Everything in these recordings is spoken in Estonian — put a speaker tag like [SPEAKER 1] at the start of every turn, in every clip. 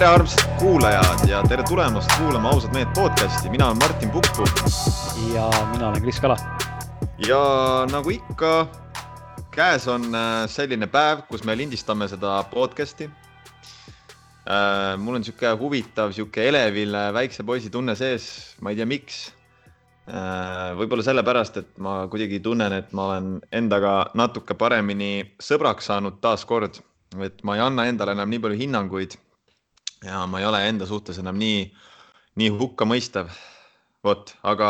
[SPEAKER 1] tere, armsad kuulajad ja tere tulemast kuulama Ausad mehed podcasti, mina olen Martin Pukk.
[SPEAKER 2] ja mina olen Kris Kala.
[SPEAKER 1] ja nagu ikka, käes on äh, selline päev, kus me lindistame seda podcasti. Äh, mul on sihuke huvitav, sihuke elevil äh, väikse poisi tunne sees, ma ei tea, miks võib-olla sellepärast, et ma kuidagi tunnen, et ma olen endaga natuke paremini sõbraks saanud taaskord, et ma ei anna endale enam nii palju hinnanguid ja ma ei ole enda suhtes enam nii, nii hukkamõistev. vot, aga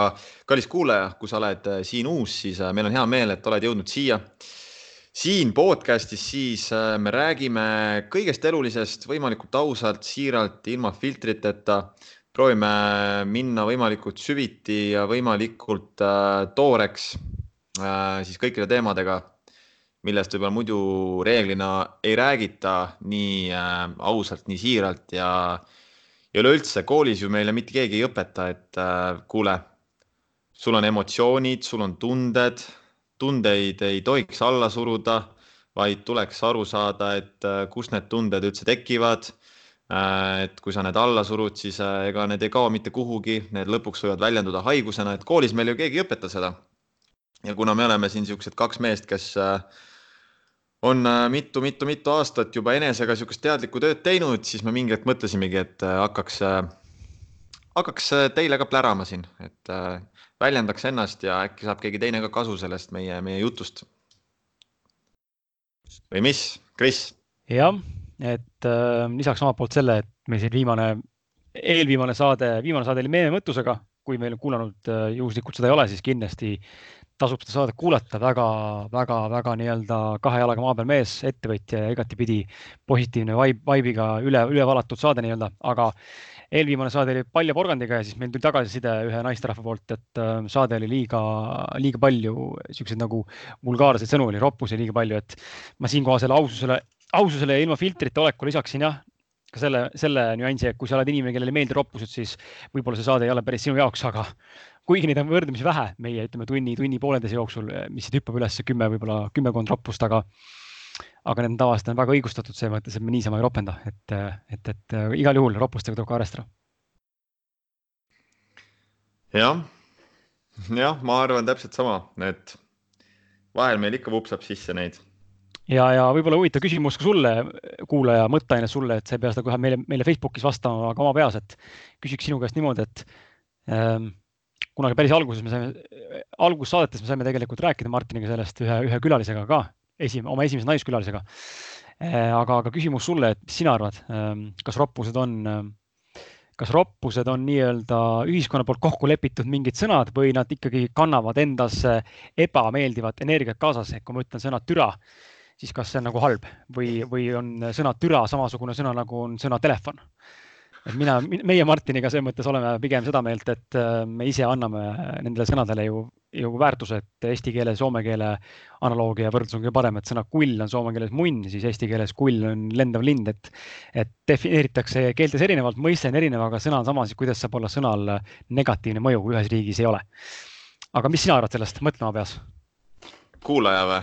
[SPEAKER 1] kallis kuulaja, kui sa oled äh, siin uus, siis äh, meil on hea meel, et oled jõudnud siia. siin podcast'is siis äh, me räägime kõigest elulisest võimalikult ausalt, siiralt, ilma filtriteta. proovime minna võimalikult süviti ja võimalikult tooreks siis kõikide teemadega millest võib-olla muidu reeglina ei räägita nii äh, ausalt, nii siiralt ja, ja üleüldse koolis ju meile mitte keegi ei õpeta, et äh, kuule, sul on emotsioonid, sul on tunded, tundeid ei tohiks alla suruda, vaid tuleks aru saada, et äh, kust need tunded üldse tekivad äh,. et kui sa need alla surud, siis äh, ega need ei kao mitte kuhugi, need lõpuks võivad väljenduda haigusena, et koolis meil ju keegi ei õpeta seda. Ja kuna me oleme siin niisugused kaks meest, kes äh, on mitu-mitu-mitu äh, aastat juba enesega niisugust teadlikku tööd teinud, siis me mingi hetk mõtlesimegi, et äh, hakkaks, hakkaks teile ka plärama siin, et väljendaks ennast ja äkki saab keegi teine ka kasu sellest meie, meie jutust. või mis, Kris?
[SPEAKER 2] jah, et äh, lisaks omalt poolt selle, et meil siin viimane, eelviimane saade, viimane saade oli Meeme mõttusega, kui meil kuulanud äh, juhuslikult seda ei ole, siis kindlasti tasub seda saadet kuulata. Väga, väga, väga nii-öelda kahe jalaga maa peal mees, ettevõtja ja igatipidi positiivne vibe, vibe'iga üle, üle valatud saade nii-öelda, aga eelviimane saade oli palja porgandiga ja siis meil tuli tagasiside ühe naisterahva poolt, et äh, saade oli liiga, liiga palju siukseid nagu vulgaarseid sõnu oli, roppusi liiga palju, et ma siinkohal selle aususele, aususele ja ilma filtrita oleku lisaksin jah, ka selle, selle nüansi, et kui sa oled inimene, kellele ei meeldi roppused, siis võib-olla see saade ei ole päris sinu jaoks, aga kuigi neid on võrdlemisi vähe meie, ütleme tunni, tunni pooleteise jooksul, mis siit hüppab üles kümme, võib-olla kümmekond roppust, aga aga need on tavaliselt on väga õigustatud selles mõttes, et me niisama ei ropenda, et, et, et igal juhul roppustega tuleb ka arvestada.
[SPEAKER 1] jah, jah, ma arvan täpselt sama, et vahel meil ikka vupsab sisse neid.
[SPEAKER 2] Ja, ja võib-olla huvitav küsimus ka sulle, kuulaja, mõtteaine sulle, et sa ei pea seda kohe meile, meile Facebookis vastama, aga oma peas, et küsiks sinu käest niimoodi, et ähm, kunagi päris alguses me saime, algussaadetes me saime tegelikult rääkida Martiniga sellest ühe, ühe külalisega ka, esim-, oma esimese naiskülalisega. Äh, aga, aga küsimus sulle, et mis sina arvad, ähm, kas roppused on, ähm, kas roppused on nii-öelda ühiskonna poolt kokku lepitud mingid sõnad või nad ikkagi kannavad endas ebameeldivat energiat kaasas, et kui ma ütlen sõna türa, siis kas see on nagu halb või, või on sõna türa samasugune sõna nagu on sõna telefon et mina, meie Martiniga selles mõttes oleme pigem seda meelt, et äh, me ise anname nendele sõnadele ju, ju väärtuse, et eesti keele, soome keele analoogia ja võrdlus on kõige parem, et sõna kull on soome keeles munn, siis eesti keeles kull on lendav lind, et, et defineeritakse keeltes erinevalt, mõiste on erinev, aga sõna on sama, siis kuidas saab olla sõnal negatiivne mõju, kui ühes riigis ei ole. aga mis sina arvad sellest, mõtle oma peas.
[SPEAKER 1] kuulaja või?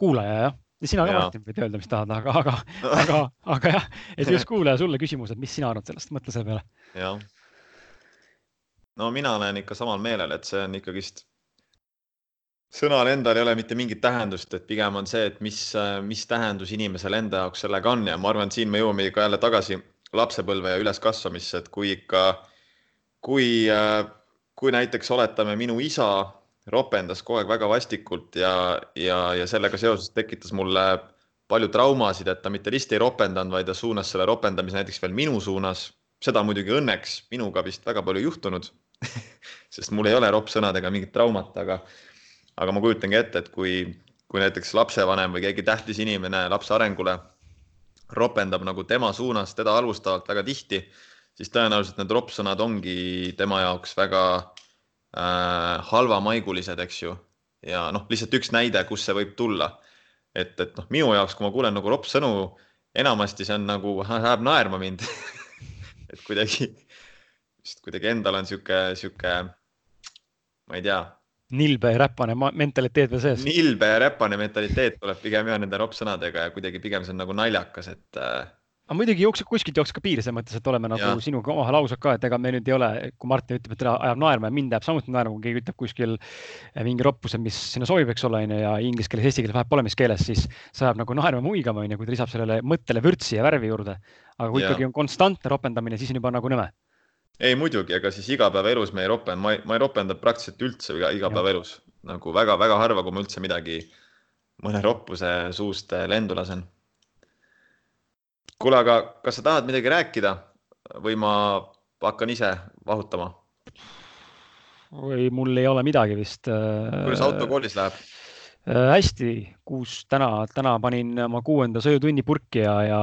[SPEAKER 2] kuulaja, jah ja sina ka, Martin, võid öelda, mis tahad, aga, aga, aga, aga jah, et just kuulaja sulle küsimus, et mis sina arvad sellest, mõtle selle peale.
[SPEAKER 1] jah. no mina olen ikka samal meelel, et see on ikkagist, sõnal endal ei ole mitte mingit tähendust, et pigem on see, et mis, mis tähendus inimesel enda jaoks sellega on ja ma arvan, et siin me jõuame ikka jälle tagasi lapsepõlve ja üleskasvamisse, et kui ikka, kui, kui näiteks oletame minu isa ropendas kogu aeg väga vastikult ja, ja, ja sellega seoses tekitas mulle palju traumasid, et ta mitte lihtsalt ei ropendanud, vaid ta suunas selle ropendamise näiteks veel minu suunas. seda muidugi õnneks minuga vist väga palju juhtunud sest mul ei ole roppsõnadega mingit traumat, aga, aga ma kujutangi ette, et kui, kui näiteks lapsevanem või keegi tähtis inimene lapse arengule ropendab nagu tema suunas teda halvustavalt väga tihti, siis tõenäoliselt need roppsõnad ongi tema jaoks väga äh, halvamaigulised, eks ju. ja noh, lihtsalt üks näide, kus see võib tulla. et, et noh, minu jaoks, kui ma kuulen nagu roppsõnu, enamasti see on nagu, ajab naerma mind et kuidagi, vist kuidagi endal on sihuke, sihuke, ma ei tea.
[SPEAKER 2] nilbe ja räpane mentaliteet veel sees.
[SPEAKER 1] nilbe ja räpane mentaliteet tuleb pigem jah nende roppsõnadega ja kuidagi pigem see on nagu naljakas, et äh,
[SPEAKER 2] aga muidugi jookseb, kuskilt jookseb ka piir selles mõttes, et oleme nagu ja. sinuga omavahel ausad ka, et ega me nüüd ei ole, kui Martin ütleb, et teda ajab naerma ja mind ajab samuti naerma, kui keegi ütleb kuskil eh, mingi roppuse, mis sinna sobib, eks ole, onju, ja inglise keeles, eesti keeles, vahet pole, mis keeles, siis see ajab nagu naerma muigama, onju, kui ta lisab sellele mõttele vürtsi ja värvi juurde. aga kui ja. ikkagi on konstantne ropendamine, siis on juba nagu nõme.
[SPEAKER 1] ei muidugi, ega siis igapäevaelus me ei ropenda, ma ei, ma ei ropenda praktiliselt üldse igapäevaelus nagu väga-väga harva, kui ma üldse midagi mõne roppuse suust lendu lasen kuule, aga kas sa tahad midagi rääkida või ma hakkan ise vahutama?
[SPEAKER 2] või mul ei ole midagi vist.
[SPEAKER 1] Äh, kuidas autokoolis läheb?
[SPEAKER 2] Äh, hästi, kuus täna, täna panin oma kuuenda sõidutunni purki ja, ja,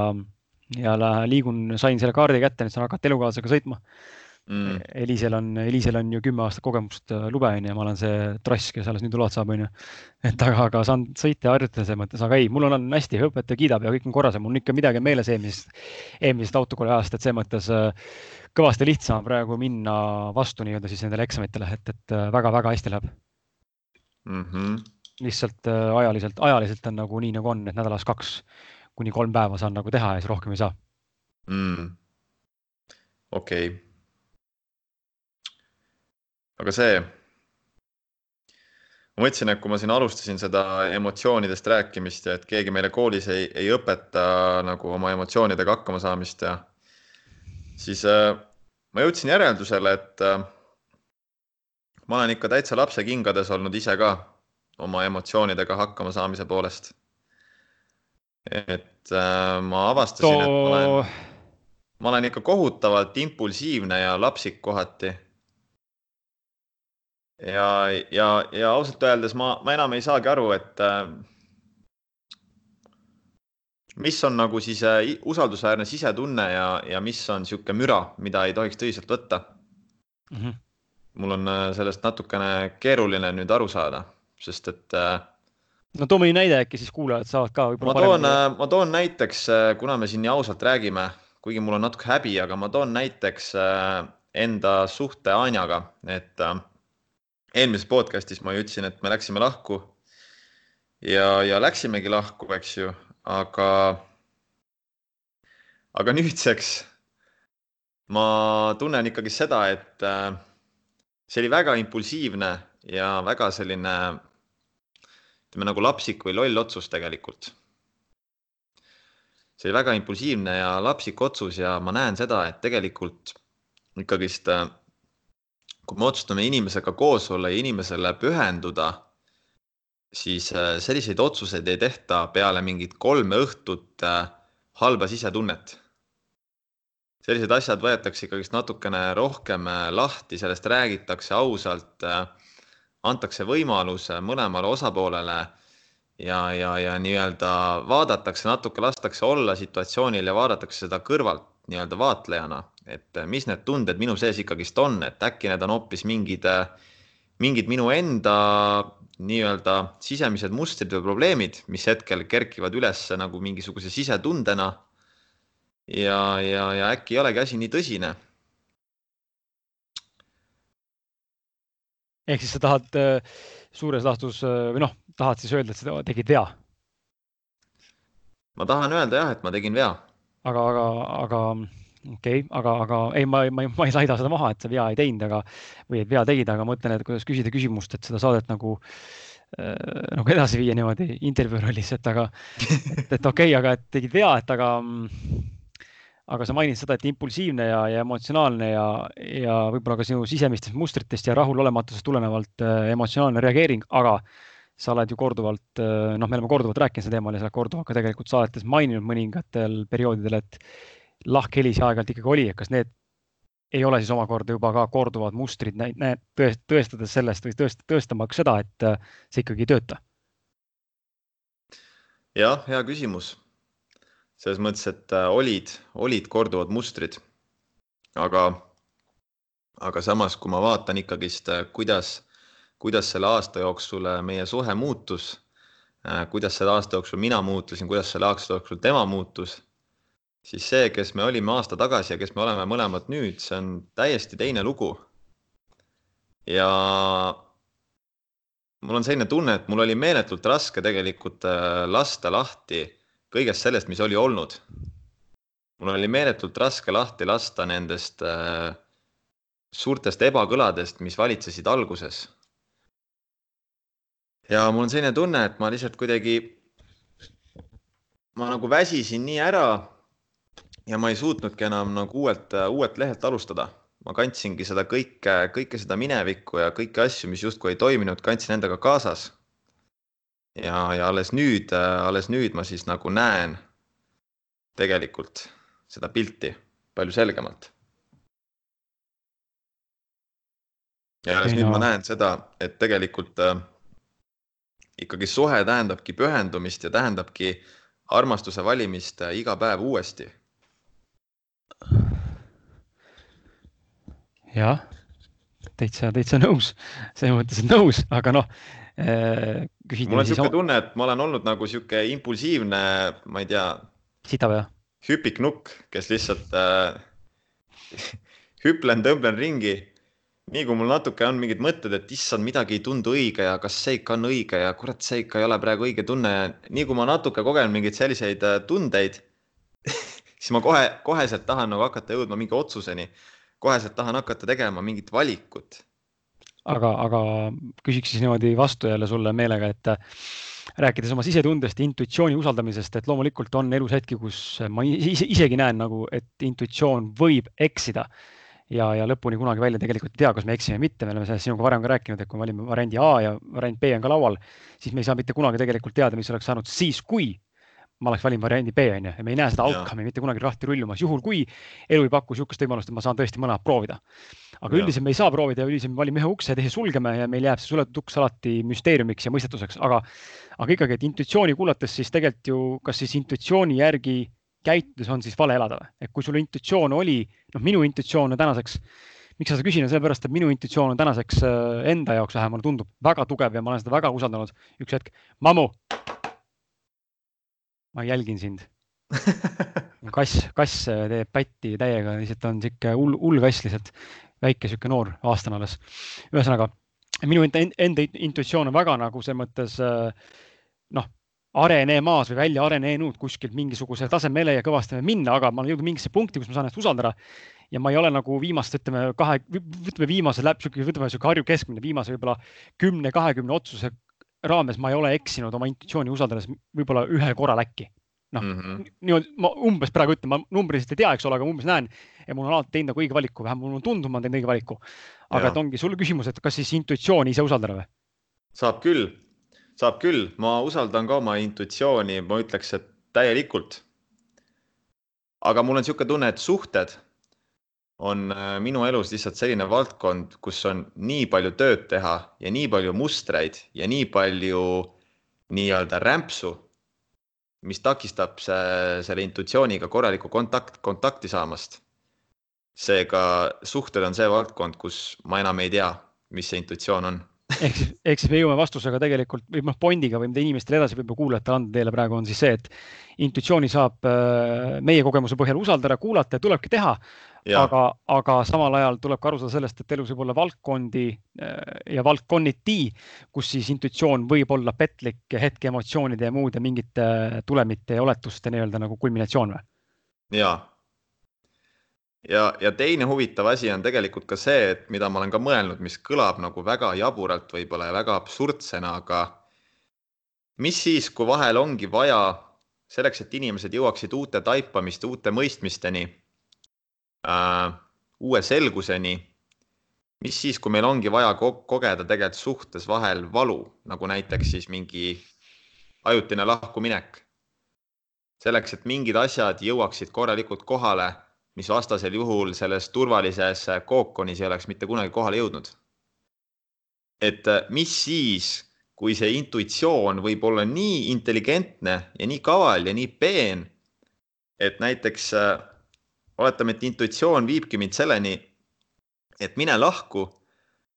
[SPEAKER 2] ja liigun, sain selle kaardi kätte, nüüd saan hakata elukaaslasega sõitma mm.. Elisel on, Elisel on ju kümme aastat kogemust äh, lube onju ja ma olen see trass, kes alles nüüd load saab onju. et aga, aga saan sõita ja harjutada selles mõttes, aga ei, mul on, on hästi, õpetaja kiidab ja kõik on korras ja mul on ikka midagi meeles eelmisest, eelmisest autokooli ajast, et selles mõttes äh, kõvasti lihtsam praegu minna vastu nii-öelda siis nendele eksamitele, et, et väga-väga äh, hästi läheb
[SPEAKER 1] mm. -hmm.
[SPEAKER 2] lihtsalt ajaliselt, ajaliselt on nagu nii, nagu on, et nädalas kaks kuni kolm päeva saan nagu teha ja siis rohkem ei saa
[SPEAKER 1] mm.. okei okay aga see, ma mõtlesin, et kui ma siin alustasin seda emotsioonidest rääkimist ja et keegi meile koolis ei, ei õpeta nagu oma emotsioonidega hakkama saamist ja siis äh, ma jõudsin järeldusele, et äh, ma olen ikka täitsa lapse kingades olnud ise ka oma emotsioonidega hakkama saamise poolest. et äh, ma avastasin, et ma olen, ma olen ikka kohutavalt impulsiivne ja lapsik kohati ja, ja, ja ausalt öeldes ma, ma enam ei saagi aru, et äh, mis on nagu siis äh, usaldusväärne sisetunne ja, ja mis on niisugune müra, mida ei tohiks tõsiselt võtta mm. -hmm. mul on äh, sellest natukene keeruline nüüd aru saada, sest et äh,
[SPEAKER 2] no too mõni näide, äkki siis kuulajad saavad ka
[SPEAKER 1] võib-olla. ma toon, ma toon näiteks, kuna me siin nii ausalt räägime, kuigi mul on natuke häbi, aga ma toon näiteks enda suhte Anjaga, et eelmises podcast'is ma ju ütlesin, et me läksime lahku ja, ja läksimegi lahku, eks ju, aga, aga nüüdseks ma tunnen ikkagi seda, et äh, see oli väga impulsiivne ja väga selline ütleme nagu lapsik või loll otsus tegelikult. see oli väga impulsiivne ja lapsik otsus ja ma näen seda, et tegelikult ikkagist äh, kui me otsustame inimesega koos olla ja inimesele pühenduda, siis äh, selliseid otsuseid ei tehta peale mingit kolme õhtut äh, halba sisetunnet. sellised asjad võetakse ikkagist natukene rohkem äh, lahti, sellest räägitakse ausalt, antakse võimalus mõlemale osapoolele ja, ja, ja nii-öelda vaadatakse natuke, lastakse olla situatsioonil ja vaadatakse seda kõrvalt nii-öelda vaatlejana et äh, mis need tunded minu sees ikkagist on, et äkki need on hoopis mingid, äh, mingid minu enda nii-öelda sisemised mustrid või probleemid, mis hetkel kerkivad üles nagu mingisuguse sisetundena. ja, ja, ja äkki ei olegi asi nii tõsine.
[SPEAKER 2] ehk siis sa tahad äh, suures laastus või noh, tahad siis öelda, et sa tegid vea?
[SPEAKER 1] ma tahan öelda jah, et ma tegin vea.
[SPEAKER 2] aga, aga, aga okei okay,, aga, aga ei, ma, ma, ma ei laida seda maha, et sa vea ei teinud, aga või et vea tegid, aga ma mõtlen, et kuidas küsida küsimust, et seda saadet nagu äh, nagu edasi viia niimoodi intervjuu rollis, et aga, et, et okei okay,, aga et tegid vea, et aga, aga sa mainisid seda, et impulsiivne ja, ja emotsionaalne ja, ja võib-olla ka sinu sisemistest mustritest ja rahulolematusest tulenevalt äh, emotsionaalne reageering, aga sa oled ju korduvalt, äh, noh, me oleme korduvalt rääkinud sel teemal ja sa oled korduvalt ka tegelikult saadetes maininud mõningatel perioodidel, et lahkhelisi aeg-ajalt ikkagi oli, et kas need ei ole siis omakorda juba ka korduvad mustrid, tõest-, tõestades sellest või tõest-, tõestamaks seda, et äh, see ikkagi ei tööta?
[SPEAKER 1] jah, hea küsimus. selles mõttes, et äh, olid, olid korduvad mustrid. aga, aga samas, kui ma vaatan ikkagist, äh, kuidas, kuidas selle aasta jooksul meie suhe muutus, kuidas selle aasta jooksul mina muutusin, kuidas selle aasta jooksul tema muutus siis see, kes me olime aasta tagasi ja kes me oleme mõlemad nüüd, see on täiesti teine lugu. ja mul on selline tunne, et mul oli meeletult raske tegelikult äh, lasta lahti kõigest sellest, mis oli olnud. mul oli meeletult raske lahti lasta nendest äh, suurtest ebakõladest, mis valitsesid alguses. ja mul on selline tunne, et ma lihtsalt kuidagi, ma nagu väsisin nii ära ja ma ei suutnudki enam nagu uuelt, uuelt lehelt alustada. ma kandsingi seda kõike, kõike seda minevikku ja kõiki asju, mis justkui ei toiminud, kandsin endaga kaasas. ja, ja alles nüüd, alles nüüd ma siis nagu näen tegelikult seda pilti palju selgemalt. ja alles nüüd ma näen seda, et tegelikult äh, ikkagi suhe tähendabki pühendumist ja tähendabki armastuse valimist äh, iga päev uuesti
[SPEAKER 2] jah, täitsa, täitsa nõus, selles mõttes, nõus, aga noh äh,.
[SPEAKER 1] mul on niisugune tunne, et ma olen olnud nagu sihuke impulsiivne, ma ei tea.
[SPEAKER 2] sitav jah?
[SPEAKER 1] hüpiknukk, kes lihtsalt äh, hüplen, tõmblen ringi. nii kui mul natuke on mingid mõtted, et issand, midagi ei tundu õige ja kas see ikka on õige ja kurat, see ikka ei ole praegu õige tunne ja nii kui ma natuke kogen mingeid selliseid äh, tundeid siis ma kohe, koheselt tahan nagu hakata jõudma mingi otsuseni. Koheselt tahan hakata tegema mingit valikut.
[SPEAKER 2] aga, aga küsiks siis niimoodi vastu jälle sulle meelega, et äh, rääkides oma sisetundest, intuitsiooni usaldamisest, et loomulikult on elus hetki, kus ma ise, isegi näen nagu, et intuitsioon võib eksida. Ja, ja lõpuni kunagi välja tegelikult ei tea, kas me eksime või mitte, me oleme sellest sinuga varem ka rääkinud, et kui me valime variandi A ja variant B on ka laual, siis me ei saa mitte kunagi tegelikult teada, mis oleks saanud siis, kui ma oleks valinud variandi B on ju ja me ei näe seda outcome'i mitte kunagi lahti rullumas, juhul kui elu ei paku niisugust võimalust, et ma saan tõesti mõlemad proovida. aga ja. üldiselt me ei saa proovida ja üldiselt me valime ühe ukse, teise sulgeme ja meil jääb see suletud uks alati müsteeriumiks ja mõistetuseks, aga, aga ikkagi, et intuitsiooni kuulates siis tegelikult ju, kas siis intuitsiooni järgi käitudes on siis vale elada või? et kui sul intuitsioon oli, noh, minu intuitsioon on tänaseks miks sa seda küsin, on sellepärast, et minu intuitsioon on tänaseks äh, enda jaoks vähemalt tundub väga tugev ja ma olen seda väga usaldanud. üks hetk, mammu, ma jälgin sind kass, kass teeb pätti täiega, lihtsalt on sihuke hull, hull kass lihtsalt, väike sihuke noor, aastane alles. ühesõnaga minu enda, enda intuitsioon on väga nagu selles mõttes noh, arenemas või välja arenenud kuskilt mingisugusele tasemele ja kõvasti minna, aga ma olen jõudnud mingisse punkti, kus ma saan ennast usaldada. ja ma ei ole nagu viimast, ütleme kahe, ütleme viimase läbi, ütleme sihuke Harju keskmine, viimase võib-olla kümne, kahekümne otsuse raames ma ei ole eksinud oma intuitsiooni usaldades võib-olla ühel korral äkki. noh mm -hmm., niimoodi ma umbes praegu ütlen, ma numbriliselt ei tea, eks ole, aga umbes näen ja mul on alati teinud nagu õige valiku, vähemalt mul on tundunud, ma olen teinud õige valiku. aga ja. et ongi sul küsimus, et kas siis intuitsiooni ise usaldada või?
[SPEAKER 1] saab küll, saab küll, ma usaldan ka oma intuitsiooni, ma ütleks, et täielikult. aga mul on niisugune tunne, et suhted on äh, minu elus lihtsalt selline valdkond, kus on nii palju tööd teha ja nii palju mustreid ja nii palju nii-öelda rämpsu, mis takistab see, selle intuitsiooniga korralikku kontakt, kontakti saamast. seega suhted on see valdkond, kus ma enam ei tea, mis see intuitsioon on
[SPEAKER 2] ehk ehk siis me jõuame vastusega tegelikult või noh, pointiga või mida inimestele edasi võib-olla kuulajatele anda teile praegu on siis see, et intuitsiooni saab äh, meie kogemuse põhjal usaldada, kuulata ja tulebki teha. aga, aga samal ajal tuleb ka aru saada sellest, et elus võib olla valdkondi äh, ja valdkonniti, kus siis intuitsioon võib olla petlik hetkeemotsioonide ja muude mingite tulemite ja oletuste nii-öelda nagu kulminatsioon või?
[SPEAKER 1] ja ja, ja teine huvitav asi on tegelikult ka see, et mida ma olen ka mõelnud, mis kõlab nagu väga jaburalt võib-olla ja väga absurdsena, aga mis siis, kui vahel ongi vaja selleks, et inimesed jõuaksid uute taipamiste, uute mõistmisteni äh,, uue selguseni. mis siis, kui meil ongi vaja ko kogeda tegelikult suhtes vahel valu, nagu näiteks siis mingi ajutine lahkuminek. selleks, et mingid asjad jõuaksid korralikult kohale mis vastasel juhul selles turvalises kookonis ei oleks mitte kunagi kohale jõudnud. et äh, mis siis, kui see intuitsioon võib olla nii intelligentne ja nii kaval ja nii peen, et näiteks äh, oletame, et intuitsioon viibki mind selleni, et mine lahku,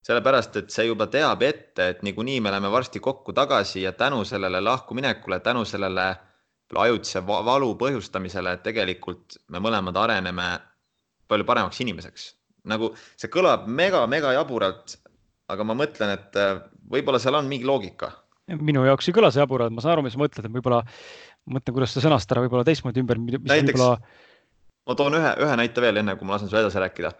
[SPEAKER 1] sellepärast et see juba teab ette, et niikuinii me läheme varsti kokku tagasi ja tänu sellele lahkuminekule, tänu sellele ajutise valu põhjustamisele, et tegelikult me mõlemad areneme palju paremaks inimeseks. nagu see kõlab mega-mega jaburalt, aga ma mõtlen, et äh, võib-olla seal on mingi loogika.
[SPEAKER 2] minu jaoks ei kõla see jaburalt, ma saan aru, mis sa mõtled, et võib-olla, mõtlen, kuidas sa sõnastada võib-olla teistmoodi ümber.
[SPEAKER 1] näiteks, ma toon ühe, ühe näite veel, enne kui ma lasen sulle edasi rääkida.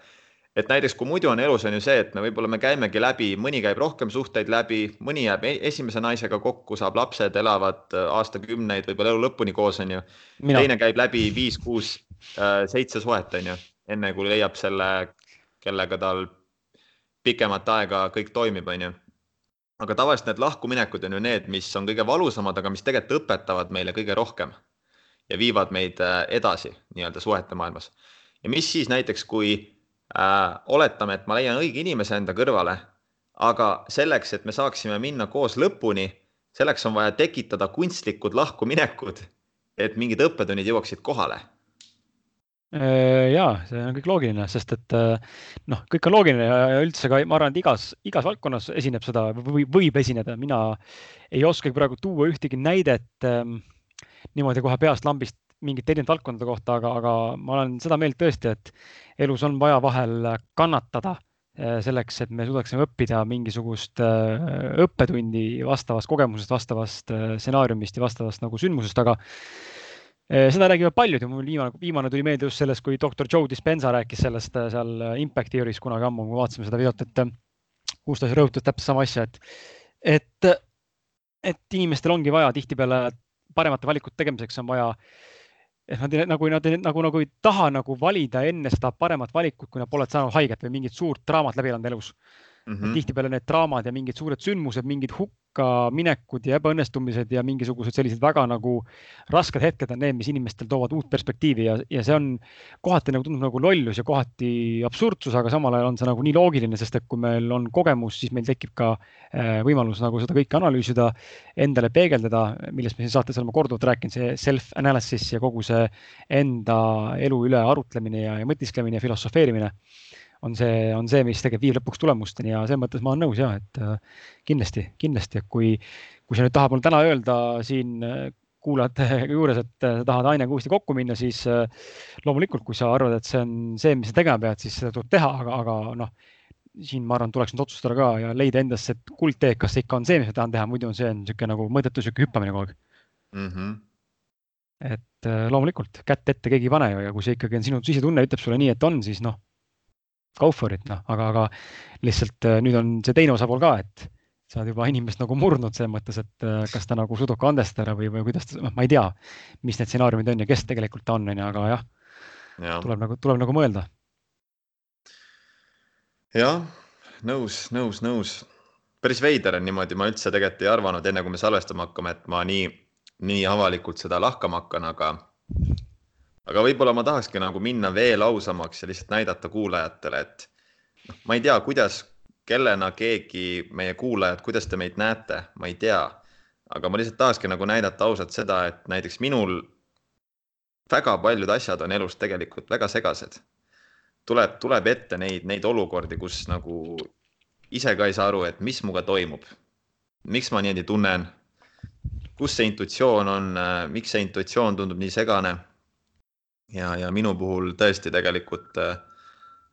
[SPEAKER 1] Et näiteks, kui muidu on elus on ju see, et me võib-olla me käimegi läbi, mõni käib rohkem suhteid läbi, mõni jääb e-, esimese naisega kokku, saab lapsed, elavad äh, aastakümneid, võib-olla elu lõpuni koos, on ju. teine käib läbi viis-kuus, äh, seitse suhet, on ju, enne kui leiab selle, kellega tal pikemat aega kõik toimib, on ju aga tavaliselt need lahkuminekud on ju need, mis on kõige valusamad, aga mis tegelikult õpetavad meile kõige rohkem ja viivad meid äh, edasi nii-öelda suhete maailmas. ja mis siis näiteks, kui äh, oletame, et ma leian õige inimese enda kõrvale, aga selleks, et me saaksime minna koos lõpuni, selleks on vaja tekitada kunstlikud lahkuminekud, et mingid õppetunnid jõuaksid kohale.
[SPEAKER 2] Äh, ja see on kõik loogiline, sest et äh, noh, kõik on loogiline ja üldse ka ma arvan, et igas, igas valdkonnas esineb seda või võib esineda, mina ei oskagi praegu tuua ühtegi näidet ähm, niimoodi kohe peast lambist mingite erinevate valdkondade kohta, aga, aga ma olen seda meelt tõesti, et elus on vaja vahel kannatada eh, selleks, et me suudaksime õppida mingisugust eh, õppetundi vastavast kogemusest, vastavast eh, stsenaariumist ja vastavast nagu sündmusest, aga seda räägivad paljud ja mul viimane, viimane tuli meelde just sellest, kui doktor Joe Dispenza rääkis sellest seal Impact Theory's kunagi ammu, kui vaatasime seda videot, et kus ta rõhutas täpselt sama asja, et, et, et inimestel ongi vaja tihtipeale paremate valikute tegemiseks on vaja, et nad nagu, nad nagu, nagu ei taha nagu valida enne seda paremat valikut, kui nad pole saanud haiget või mingit suurt draamat läbi elanud elus. Mm -hmm.. tihtipeale need draamad ja mingid suured sündmused, mingid hukkaminekud ja ebaõnnestumised ja mingisugused sellised väga nagu rasked hetked on need, mis inimestel toovad uut perspektiivi ja, ja see on kohati nagu tundub nagu lollus ja kohati absurdsus, aga samal ajal on see nagu nii loogiline, sest et kui meil on kogemus, siis meil tekib ka äh, võimalus nagu seda kõike analüüsida, endale peegeldada, millest me siin saates oleme korduvalt rääkinud, see self-analysis ja kogu see enda elu üle arutlemine ja, ja mõtisklemine ja filosofeerimine on see, on see, mis tegelikult viib lõpuks tulemusteni ja selles mõttes ma olen nõus ja et äh, kindlasti, kindlasti, et kui, kui sa nüüd tahad mulle täna öelda siin äh, kuulajate juures, et sa tahad Ainega uuesti kokku minna, siis äh, loomulikult, kui sa arvad, et see on see, mis sa tegema pead, siis seda tuleb teha, aga, aga noh, siin ma arvan, tuleks nüüd otsustada ka ja leida endasse kuldtee, kas see ikka on see, mis ma tahan teha, muidu on see niisugune nagu mõttetu niisugune hüppamine kogu aeg mm. -hmm et loomulikult kätt ette keegi ei pane ju ja kui see ikkagi on sinu sisetunne ütleb sulle nii, et on, siis noh, go for it, noh, aga, aga lihtsalt äh, nüüd on see teine osapool ka, et sa oled juba inimest nagu murdnud selles mõttes, et äh, kas ta nagu suudab ka andestada või, või kuidas ta, noh, ma ei tea, mis need stsenaariumid on ja kes tegelikult ta on, onju, aga jah ja., tuleb nagu, tuleb nagu mõelda.
[SPEAKER 1] jah, nõus, nõus, nõus. päris veider on niimoodi, ma üldse tegelikult ei arvanud, enne kui me salvestama hakkame, et ma nii, nii avalikult seda lahkama hakkan, aga aga võib-olla ma tahakski nagu minna veel ausamaks ja lihtsalt näidata kuulajatele, et noh, ma ei tea, kuidas, kellena keegi, meie kuulajad, kuidas te meid näete, ma ei tea. aga ma lihtsalt tahakski nagu näidata ausalt seda, et näiteks minul väga paljud asjad on elus tegelikult väga segased. tuleb, tuleb ette neid, neid olukordi, kus nagu ise ka ei saa aru, et mis minuga toimub. miks ma niimoodi tunnen? kus see intuitsioon on, miks see intuitsioon tundub nii segane ja, ja minu puhul tõesti tegelikult äh,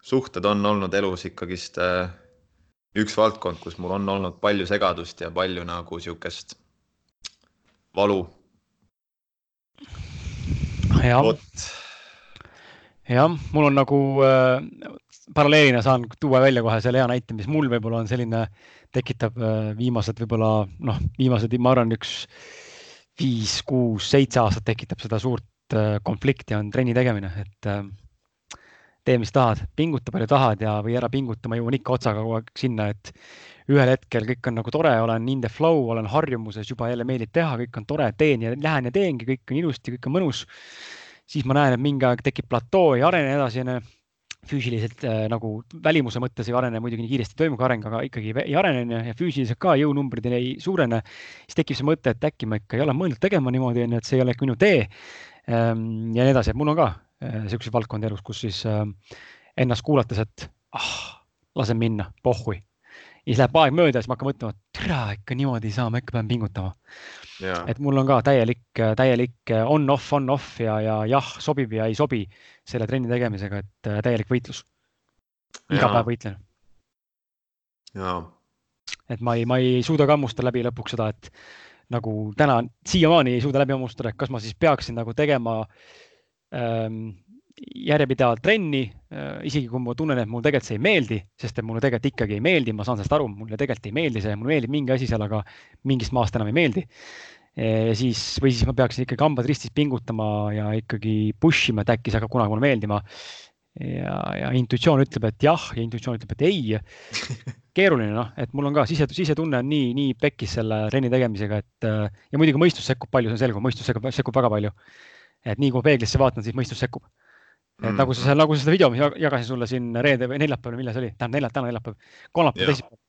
[SPEAKER 1] suhted on olnud elus ikkagist äh, üks valdkond, kus mul on olnud palju segadust ja palju nagu sihukest valu.
[SPEAKER 2] jah, jah, mul on nagu äh, paralleelina saan tuua välja kohe selle hea näite, mis mul võib-olla on selline, tekitab äh, viimased võib-olla noh, viimased, ma arvan, üks viis, kuus, seitse aastat tekitab seda suurt konflikti on trenni tegemine, et äh, tee, mis tahad, pinguta palju tahad ja, või ära pinguta, ma jõuan ikka otsaga kogu aeg sinna, et ühel hetkel kõik on nagu tore, olen in the flow, olen harjumuses, juba jälle meeldib teha, kõik on tore, teen ja lähen ja teengi, kõik on ilusti, kõik on mõnus. siis ma näen, et mingi aeg tekib platoo, ei arene edasi, onju füüsiliselt äh, nagu välimuse mõttes ei arene, muidugi nii kiiresti ei toimu ka areng, aga ikkagi ei arene ja füüsiliselt ka jõunumbrid ei suurene. siis tekib see mõte, et äkki ma ikka ei ole mõelnud tegema niimoodi onju, et see ei ole ikka minu tee. Ehm, ja nii edasi, et mul on ka niisuguseid äh, valdkondi elus, kus siis äh, ennast kuulates, et ah, lasen minna, pohhui. ja siis läheb aeg mööda, siis ma hakkan mõtlema, et tere, ikka niimoodi ei saa, ma ikka pean pingutama. et mul on ka täielik, täielik on-off, on-off ja, ja jah, sobib ja ei sobi selle trenni tegemisega, et äh, täielik võitlus. iga päev võitlen. et ma ei, ma ei suuda ka hammustada läbi lõpuks seda, et nagu täna siiamaani ei suuda läbi hammustada, et kas ma siis peaksin nagu tegema ähm, järjepidevalt trenni, isegi kui ma tunnen, et mulle tegelikult see ei meeldi, sest et mulle tegelikult ikkagi ei meeldi, ma saan sellest aru, mulle tegelikult ei meeldi see, mulle meeldib mingi asi seal, aga mingist maast enam ei meeldi. ja siis, või siis ma peaksin ikkagi hambad ristis pingutama ja ikkagi push ima, et äkki see hakkab kunagi mulle meeldima. Ja, ja intuitsioon ütleb, et jah ja intuitsioon ütleb, et ei. keeruline noh, et mul on ka sise, sisetunne on nii, nii pekkis selle trenni tegemisega, et ja muidugi mõistus sekkub palju, see on selge, mõistus sekkub, sekkub väga palju. et nii kui peeglisse vaatan, siis mõistus sekkub mm. nagu sa, nagu sa seda video, jagasin sulle siin reede või neljapäeval, millal see oli, tähendab neljapäev, täna neljapäev, kolmapäev, teisipäev.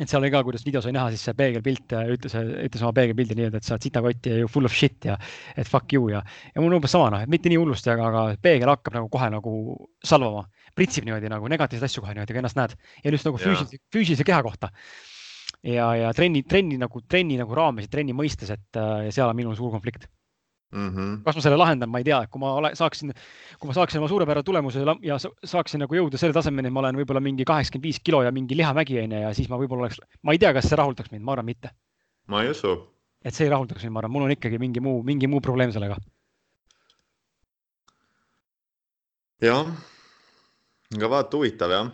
[SPEAKER 2] Et seal oli ka, kuidas video sai näha, siis see peegelpilt ütles, ütles oma peegelpildi nii-öelda, et sa oled sitakott ja you full of shit ja et fuck you ja, ja mul on umbes sama noh, et mitte nii hullusti, aga, aga peegel hakkab nagu kohe nagu salvama, pritsib niimoodi nagu negatiivseid asju kohe niimoodi, kui ennast näed. Ja just nagu füüsilise, füüsilise keha kohta. Ja, ja trenni, trenni nagu, trenni nagu raames ja trenni mõistes, et ja seal on minul suur konflikt mm. -hmm. kas ma selle lahendan, ma ei tea, kui ma ole, saaksin, kui ma saaksin oma suurepärase tulemuse ja saaksin nagu jõuda selle tasemeni, ma olen võib-olla mingi kaheksakümmend viis kilo ja mingi lihamägi onju ja siis ma võib-olla oleks, ma ei tea, kas see rahuldaks mind, ma arvan mitte.
[SPEAKER 1] ma ei usu.
[SPEAKER 2] et see ei rahuldaks mind, ma arvan, mul on ikkagi mingi muu, mingi muu probleem sellega.
[SPEAKER 1] jah, aga vaata, huvitav jah.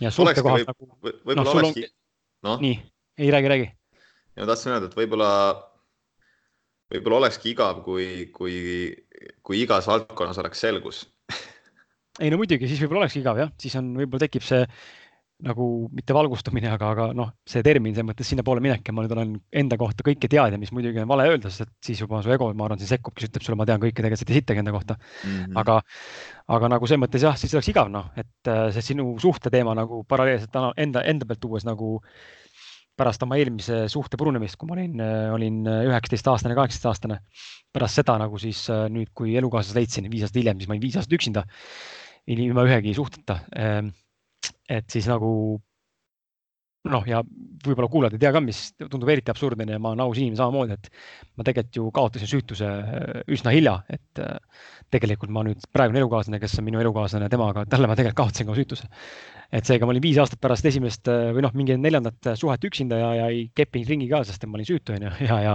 [SPEAKER 2] ja suhte kohalt nagu.
[SPEAKER 1] võib-olla no, olekski on...
[SPEAKER 2] no.. nii, ei räägi, räägi.
[SPEAKER 1] ja ma tahtsin öelda, et võib-olla võib-olla olekski igav, kui, kui, kui igas valdkonnas oleks selgus
[SPEAKER 2] ei no muidugi, siis võib-olla olekski igav jah, siis on, võib-olla tekib see nagu mitte valgustumine, aga, aga noh, see termin selles mõttes sinnapoole minek ja ma nüüd olen enda kohta kõike teadja, mis muidugi on vale öelda, sest et siis juba su ego, ma arvan, siin sekkub, kes ütleb sulle, ma tean kõike, tegelikult sa ei tea sittagi enda kohta mm. -hmm. aga, aga nagu selles mõttes jah, siis oleks igav noh, et äh, see sinu suhte teema nagu paralleelselt enda, enda pealt tuues nagu äh, pärast oma eelmise suhte purunemist, kui ma olin, olin üheksateistaastane, kaheksateistaastane. pärast seda nagu siis nüüd, kui elukaaslase leidsin viis aastat hiljem, siis ma olin viis aastat üksinda, ilma ühegi suhteta. Ehm, et siis nagu noh, ja võib-olla kuulajad ei tea ka, mis tundub eriti absurdne ja ma olen aus inimene samamoodi, et ma tegelikult ju kaotasin süütuse üsna hilja, et tegelikult ma nüüd praegune elukaaslane, kes on minu elukaaslane, temaga, talle ma tegelikult kaotasin ka süütuse et seega ma olin viis aastat pärast esimest või noh, mingi neljandat suhet üksinda ja, ja ei keppinud ringi ka, sest ma olin süütu onju ja, ja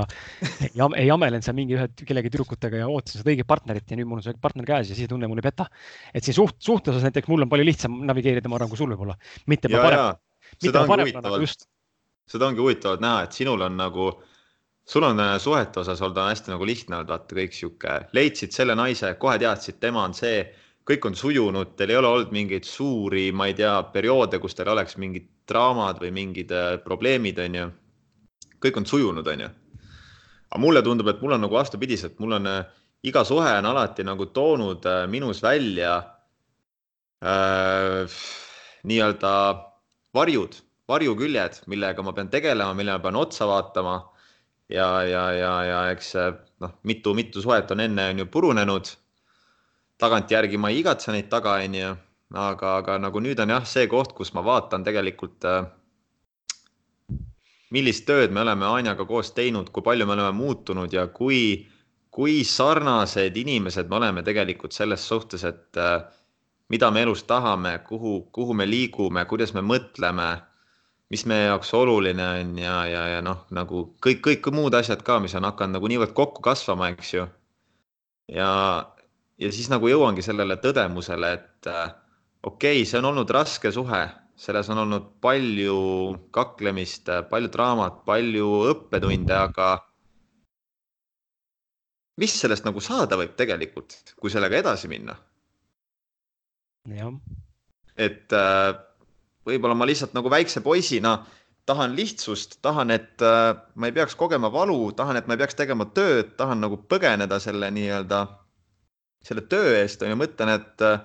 [SPEAKER 2] ei, ei amelenud seal mingi ühe kellegi tüdrukutega ja ootasin seda õiget partnerit ja nüüd mul on see partner käes ja sisetunne mul ei peta. et siin suht, suhte osas näiteks mul on palju lihtsam navigeerida, ma arvan, kui sul võib-olla. mitte
[SPEAKER 1] ja, parem, parem nagu just. seda ongi huvitavalt näha, et sinul on nagu sul on äh, suhete osas olnud hästi nagu lihtne olnud, vaata kõik sihuke, leidsid selle naise, kohe teadsid, tema on see kõik on sujunud, teil ei ole olnud mingeid suuri, ma ei tea, perioode, kus teil oleks mingid draamad või mingid äh, probleemid, on ju. kõik on sujunud, on ju. aga mulle tundub, et mul on nagu vastupidiselt, mul on äh, iga suhe on alati nagu toonud minus välja äh, nii-öelda varjud, varjuküljed, millega ma pean tegelema, millele ma pean otsa vaatama. ja, ja, ja, ja eks noh, mitu-mitu suhet on enne on ju purunenud tagantjärgi ma ei igatse neid taga, onju, aga, aga nagu nüüd on jah, see koht, kus ma vaatan tegelikult, äh, millist tööd me oleme Anjaga koos teinud, kui palju me oleme muutunud ja kui, kui sarnased inimesed me oleme tegelikult selles suhtes, et äh, mida me elus tahame, kuhu, kuhu me liigume, kuidas me mõtleme, mis meie jaoks oluline on ja, ja, ja noh, nagu kõik, kõik muud asjad ka, mis on hakanud nagu niivõrd kokku kasvama, eks ju. ja, ja siis nagu jõuangi sellele tõdemusele, et äh, okei okay,, see on olnud raske suhe, selles on olnud palju kaklemist, palju draamat, palju õppetunde, aga mis sellest nagu saada võib tegelikult, kui sellega edasi minna? Et äh, võib-olla ma lihtsalt nagu väikse poisina tahan lihtsust, tahan, et äh, ma ei peaks kogema valu, tahan, et ma ei peaks tegema tööd, tahan nagu põgeneda selle nii-öelda selle töö eest on ju, mõtlen, et äh,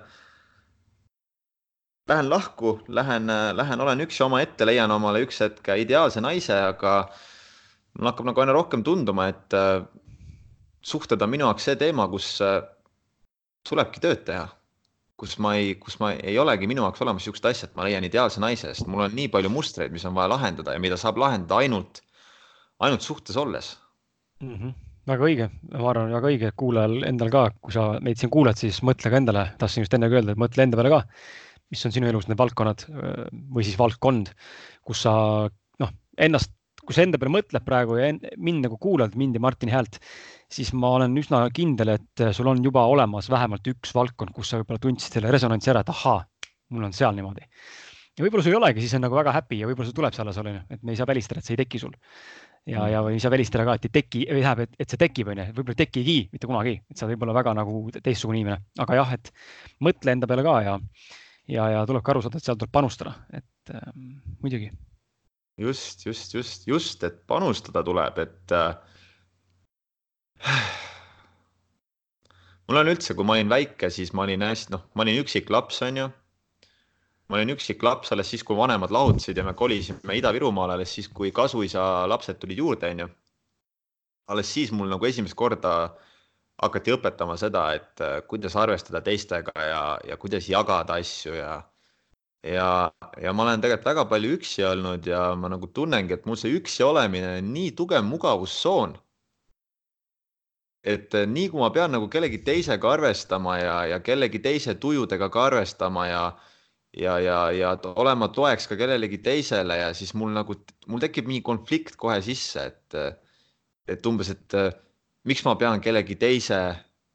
[SPEAKER 1] lähen lahku, lähen, äh, lähen, olen üksi omaette, leian omale üks hetk ideaalse naise, aga mul hakkab nagu aina rohkem tunduma, et äh, suhted on minu jaoks see teema, kus tulebki tööd teha, kus ma ei, kus ma ei olegi minu jaoks olemas niisugust asja, et ma leian ideaalse naise, sest mul on nii palju mustreid, mis on vaja lahendada ja mida saab lahendada ainult, ainult suhtes olles
[SPEAKER 2] mm. -hmm väga õige, ma arvan, väga õige kuulajal endal ka, kui sa meid siin kuulad, siis mõtle ka endale, tahtsin just enne ka öelda, et mõtle enda peale ka, mis on sinu elus need valdkonnad või siis valdkond, kus sa noh, ennast kui sa enda peale mõtled praegu ja mind nagu kuulad, mind ja Martini häält, siis ma olen üsna kindel, et sul on juba olemas vähemalt üks valdkond, kus sa võib-olla tundsid selle resonantsi ära, et ahaa, mul on seal niimoodi. ja võib-olla sul ei olegi, siis on nagu väga happy ja võib-olla see tuleb see alles, onju, et me ei saa välistada, et see ei teki sul. ja, ja või ei saa välistada ka, et ei teki, või tähendab, et, et see tekib, onju, võib-olla ei tekigi mitte kunagi, et sa võib olla väga nagu teistsugune inimene, aga jah, et mõtle enda peale ka ja, ja, ja tuleb ka aru saada, et seal tuleb panustada, et ähm, muidugi.
[SPEAKER 1] just, just, just, just, et panustada tuleb, et äh mul on üldse, kui ma olin väike, siis ma olin hästi, noh, ma olin üksik laps, onju. ma olin üksik laps alles siis, kui vanemad lahutasid ja me kolisime Ida-Virumaale alles siis, kui kasuisa lapsed tulid juurde, onju. alles siis mul nagu esimest korda hakati õpetama seda, et äh, kuidas arvestada teistega ja, ja kuidas jagada asju ja ja, ja ma olen tegelikult väga palju üksi olnud ja ma nagu tunnengi, et mul see üksi olemine on nii tugev mugavustsoon et eh, nii kui ma pean nagu kellegi teisega arvestama ja, ja kellegi teise tujudega ka arvestama ja ja, ja, ja olema toeks ka kellelegi teisele ja siis mul nagu, mul tekib mingi konflikt kohe sisse, et et umbes, et eh, miks ma pean kellegi teise,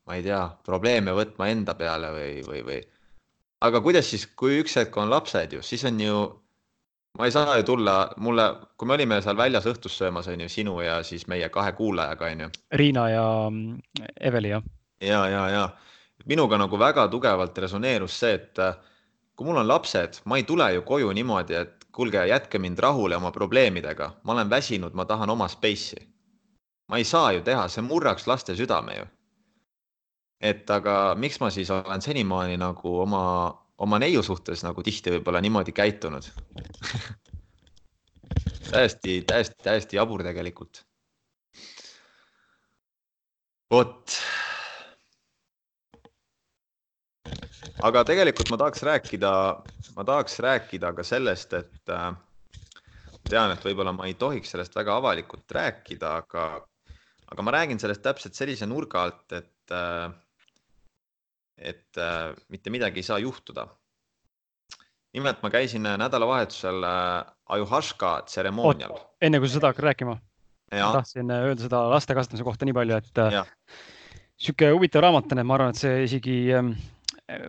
[SPEAKER 1] ma ei tea, probleeme võtma enda peale või, või, või. aga kuidas siis, kui üks hetk on lapsed ju, siis on ju ma ei saa ju tulla, mulle, kui me olime seal väljas õhtust söömas, on ju, sinu ja siis meie kahe kuulajaga, on ju.
[SPEAKER 2] Riina ja mm, Eveli, jah.
[SPEAKER 1] ja, ja, ja minuga nagu väga tugevalt resoneerus see, et äh, kui mul on lapsed, ma ei tule ju koju niimoodi, et kuulge, jätke mind rahule oma probleemidega, ma olen väsinud, ma tahan oma space'i. ma ei saa ju teha, see murraks laste südame ju. et aga miks ma siis olen senimaani nagu oma oma neiu suhtes nagu tihti võib-olla niimoodi käitunud täiesti, täiesti, täiesti jabur tegelikult. vot. aga tegelikult ma tahaks rääkida, ma tahaks rääkida ka sellest, et äh, tean, et võib-olla ma ei tohiks sellest väga avalikult rääkida, aga, aga ma räägin sellest täpselt sellise nurga alt, et äh, et äh, mitte midagi ei saa juhtuda. nimelt ma käisin äh, nädalavahetusel äh, Ajuhaška tseremoonial.
[SPEAKER 2] enne kui sa seda hakkad rääkima, tahtsin äh, öelda seda laste kasvatamise kohta nii palju, et äh, sihuke huvitav raamat on, et ma arvan, et see isegi äh,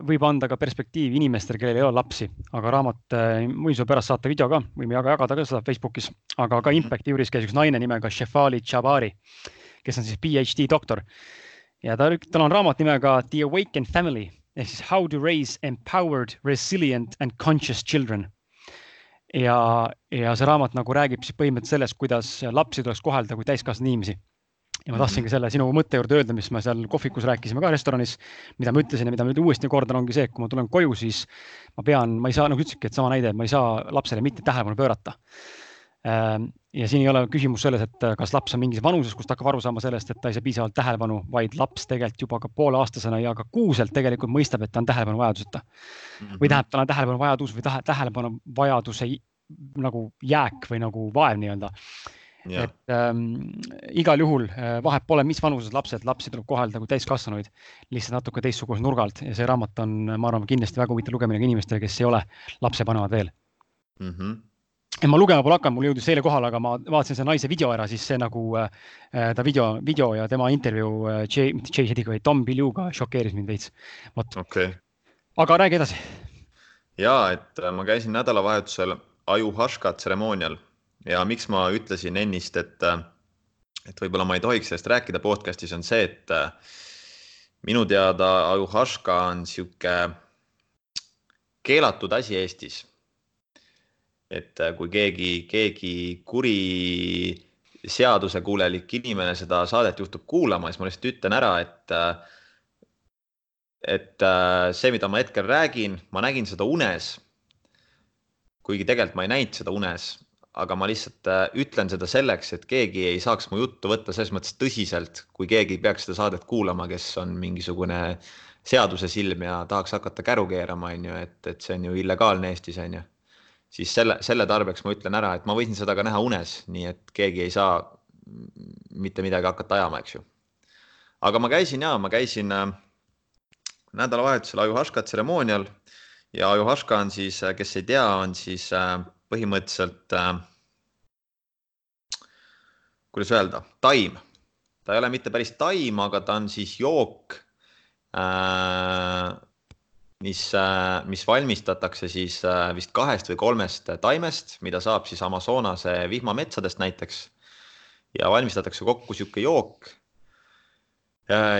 [SPEAKER 2] võib anda ka perspektiivi inimestele, kellel ei ole lapsi, aga raamat, võin sulle pärast saata video ka, võime jaga, jagada ka seda Facebookis, aga ka mhm. Impacti juures käis üks naine nimega Shefali Jabari, kes on siis PhD doktor ja ta, tal on raamat nimega The Awakened Family ehk siis How to raise empowered, resilient and conscious children. ja, ja see raamat nagu räägib siis põhimõtteliselt sellest, kuidas lapsi tuleks kohelda kui täiskasvanud inimesi. ja ma mhm. tahtsingi selle sinu mõtte juurde öelda, mis me seal kohvikus rääkisime ka restoranis, mida ma ütlesin ja mida ma nüüd uuesti kordan, ongi see, et kui ma tulen koju, siis ma pean, ma ei saa, nagu ütlesidki, et sama näide, ma ei saa lapsele mitte tähelepanu pöörata ja siin ei ole küsimus selles, et äh, kas laps on mingis vanuses, kus ta hakkab aru saama sellest, et ta ei saa piisavalt tähelepanu, vaid laps tegelikult juba ka pooleaastasena ja ka kuuselt tegelikult mõistab, et ta on tähelepanu vajaduseta mm. -hmm. või tähendab, tal on tähelepanu vajadus või tähelepanu vajaduse nagu jääk või nagu vaev nii-öelda. Ja. et ähm, igal juhul äh, vahet pole, mis vanuses lapsed, lapsi tuleb kohelda kui täiskasvanuid, lihtsalt natuke teistsuguse nurga alt ja see raamat on, ma arvan, kindlasti väga huvitav lugemine ka inimestele, kes ei ole lapsevanemad veel
[SPEAKER 1] mm. -hmm
[SPEAKER 2] et ma lugema pole hakanud, mul jõudis eile kohale, aga ma vaatasin selle naise video ära, siis see nagu äh, ta video, video ja tema intervjuu äh, Jay, mitte Jay Shettiga, vaid Tom Bilyuga šokeeris mind veits. vot
[SPEAKER 1] okay.,
[SPEAKER 2] aga räägi edasi.
[SPEAKER 1] ja et äh, ma käisin nädalavahetusel Ajuhaška tseremoonial ja miks ma ütlesin ennist, et, äh, et võib-olla ma ei tohiks sellest rääkida podcast'is, on see, et äh, minu teada Ajuhaška on sihuke keelatud asi Eestis et äh, kui keegi, keegi kuri seadusekuulelik inimene seda saadet juhtub kuulama, siis ma lihtsalt ütlen ära, et äh, et äh, see, mida ma hetkel räägin, ma nägin seda unes. kuigi tegelikult ma ei näinud seda unes, aga ma lihtsalt ütlen seda selleks, et keegi ei saaks mu juttu võtta selles mõttes tõsiselt, kui keegi peaks seda saadet kuulama, kes on mingisugune seaduse silm ja tahaks hakata käru keerama, on ju, et, et see on ju illegaalne Eestis, on ju siis selle, selle tarbeks ma ütlen ära, et ma võisin seda ka näha unes, nii et keegi ei saa mitte midagi hakata ajama, eks ju. aga ma käisin ja ma käisin äh, nädalavahetusel Ajuhaška tseremoonial ja Ajuhaška on siis, äh, kes ei tea, on siis äh, põhimõtteliselt kuidas öelda, taim. ta ei ole mitte päris taim, aga ta on siis jook äh,, mis äh,, mis valmistatakse siis äh, vist kahest või kolmest taimest, mida saab siis Amazonase vihmametsadest näiteks. ja valmistatakse kokku sihuke jook